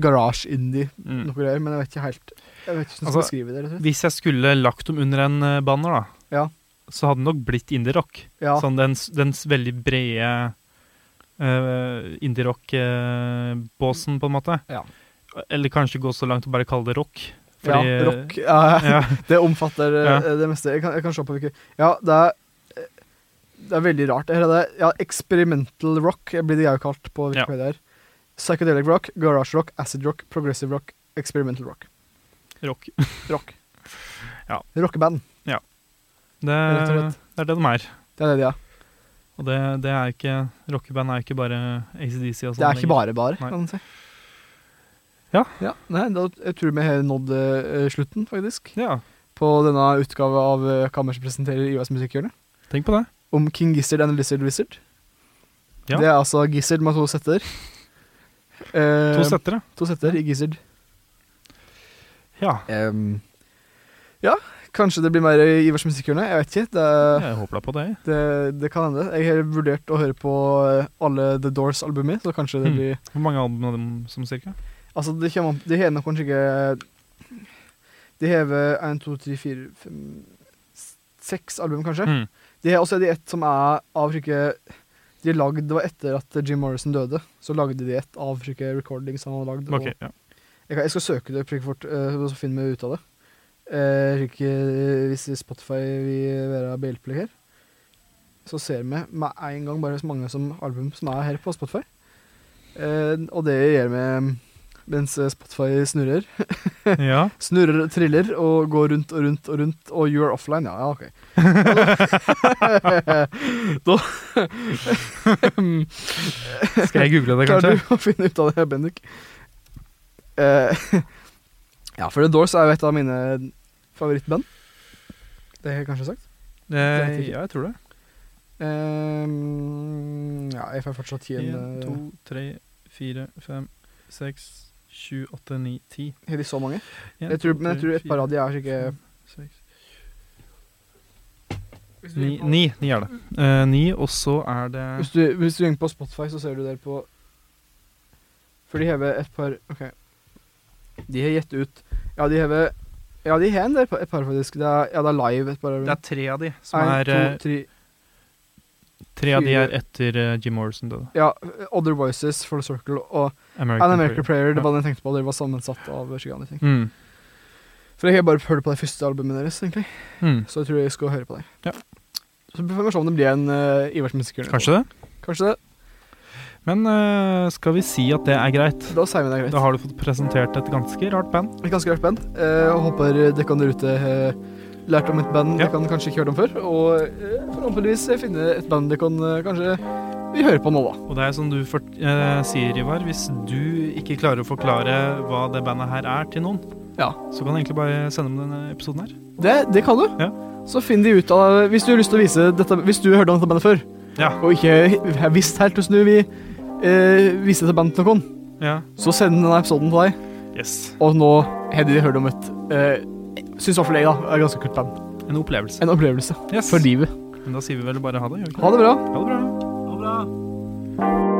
garage indie, Mm. noe greier, men jeg vet ikke helt Jeg vet ikke hvordan jeg skal Altså, beskrive det. Hvis jeg skulle lagt dem under en eh, banner, da, Ja. så hadde det nok blitt indie-rock. Ja, Sånn den, den veldig brede uh, indie-rock-båsen, på en måte. Ja. Eller kanskje gå så langt og bare kalle det rock. ja, rock. Ja, [LAUGHS] Ja. [LAUGHS] Det omfatter eh, Ja. det meste. Jeg kan, jeg kan se på hvilke Ja, det er eh, Det er veldig rart. Det er ja, experimental rock blir det jeg kalt på Ja. Wikipedia. her. Psychedelic rock, garage rock, acid rock, progressive rock, experimental rock. rock. [LAUGHS] Rock. Ja. Rockeband. Det, og slett. det er det de er. Det er det de er. Og det, det er ikke Rockeband er ikke bare ACDC og sånn. Det er ikke bare bare, Nei. kan man si. Ja. nei, da, jeg tror vi har nådd uh, slutten, faktisk, Ja, på denne utgave av uh, Kammers presenterer IOS Musikkhjørnet. tenk på det. Om King Gizzard and Lizard Wizard. Ja. Det er altså Gizzard med to setter. Eh, To settere. To setter i Gizzard. Ja. Um, ja, kanskje det blir mer i Ivers musikkhjørne. Jeg vet ikke. Det, Jeg håper da på det. det, det kan hende. Jeg har vurdert å høre på eh, alle The Doors-albumer, så kanskje det blir blir Hvor mange album av dem som cirka? Altså, det kommer an De har nok kanskje ikke De har én, to, tre, fire, fem s- Seks album, kanskje. Mm. De har også de ett som er av slike De lagde, Det var etter at Jim Morrison døde, så lagde de et av slike recordings han hadde lagd. Okay, ja. Jeg, jeg skal søke det fort, uh, så finner vi ut av det. Uh, slik, eh, hvis Spotify vil være behjelpelig her, så ser vi med en gang bare så mange som album som er her på Spotify. Uh, og det gjør vi mens eh, Spotify snurrer. [LAUGHS] ja. Snurrer, triller og går rundt og rundt og rundt. Og you are offline, ja. ja ok. [LAUGHS] da [LAUGHS] Skal jeg google det, kanskje? Klarer du å finne ut av det, Bendik? Uh, ja, for The Doors er jo et av mine favorittband. Det har jeg kanskje sagt. Jeg ja, jeg tror det. Ehm, ja, jeg får fortsatt gi en eh, to, tre, fire, fem, seks, sju, åtte, ni, ti. Har de så mange? En, Jeg tror, men jeg tror et par av de er ikke fem, seks, Ni, ni, ni er det. Uh, ni, og så er det Hvis du, hvis du går inn på Spotify, så ser du der på For de hever et par OK. De har gitt ut Ja, de hever Ja, de har en del, et par, faktisk. Det er, ja, det er live et par. Det er tre av de som En, er to, eh, tre Tre av de er etter uh, Jim Morrison døde. Ja, Other Voices, Full Circle og American, An American Prayer. Det var den jeg tenkte på. Det var sammensatt av andre ting. Mm. For jeg har bare hørt på det første albumet deres, egentlig. Mm. Så jeg tror jeg skal høre på det. Ja. Så får vi se om det blir en uh, Ivars musikkhjørne. Kanskje det. Kanskje det. Men uh, skal vi si at det er greit? Da sier vi det er greit. Da har du fått presentert et ganske rart band. Et ganske rart band. Uh, håper dere der ute har lært om et band Ja. dere kan kanskje ikke hørt om før. Og eh, forhåpentligvis finne et band jeg kan eh, kanskje vi hører på nå, da. Og det er som du for, eh, sier, Ivar, hvis du ikke klarer å forklare hva det bandet her er til noen, Ja. så kan du egentlig bare sende dem denne episoden her. Det, det kan du. Ja. Så finn de ut av Hvis du har lyst til å vise dette Hvis du hørte om dette bandet før, Ja. og ikke visst helt hvordan du vil eh, vise dette bandet til noen, Ja. så send denne episoden til deg. Yes. Og nå har de hørt om et uh, Syns iallfall jeg, da. Er ganske kult band. En opplevelse. En opplevelse Yes. for livet. Men da sier vi vel bare ha det. Ha det bra Ha det bra. Ha det bra. Ha det bra.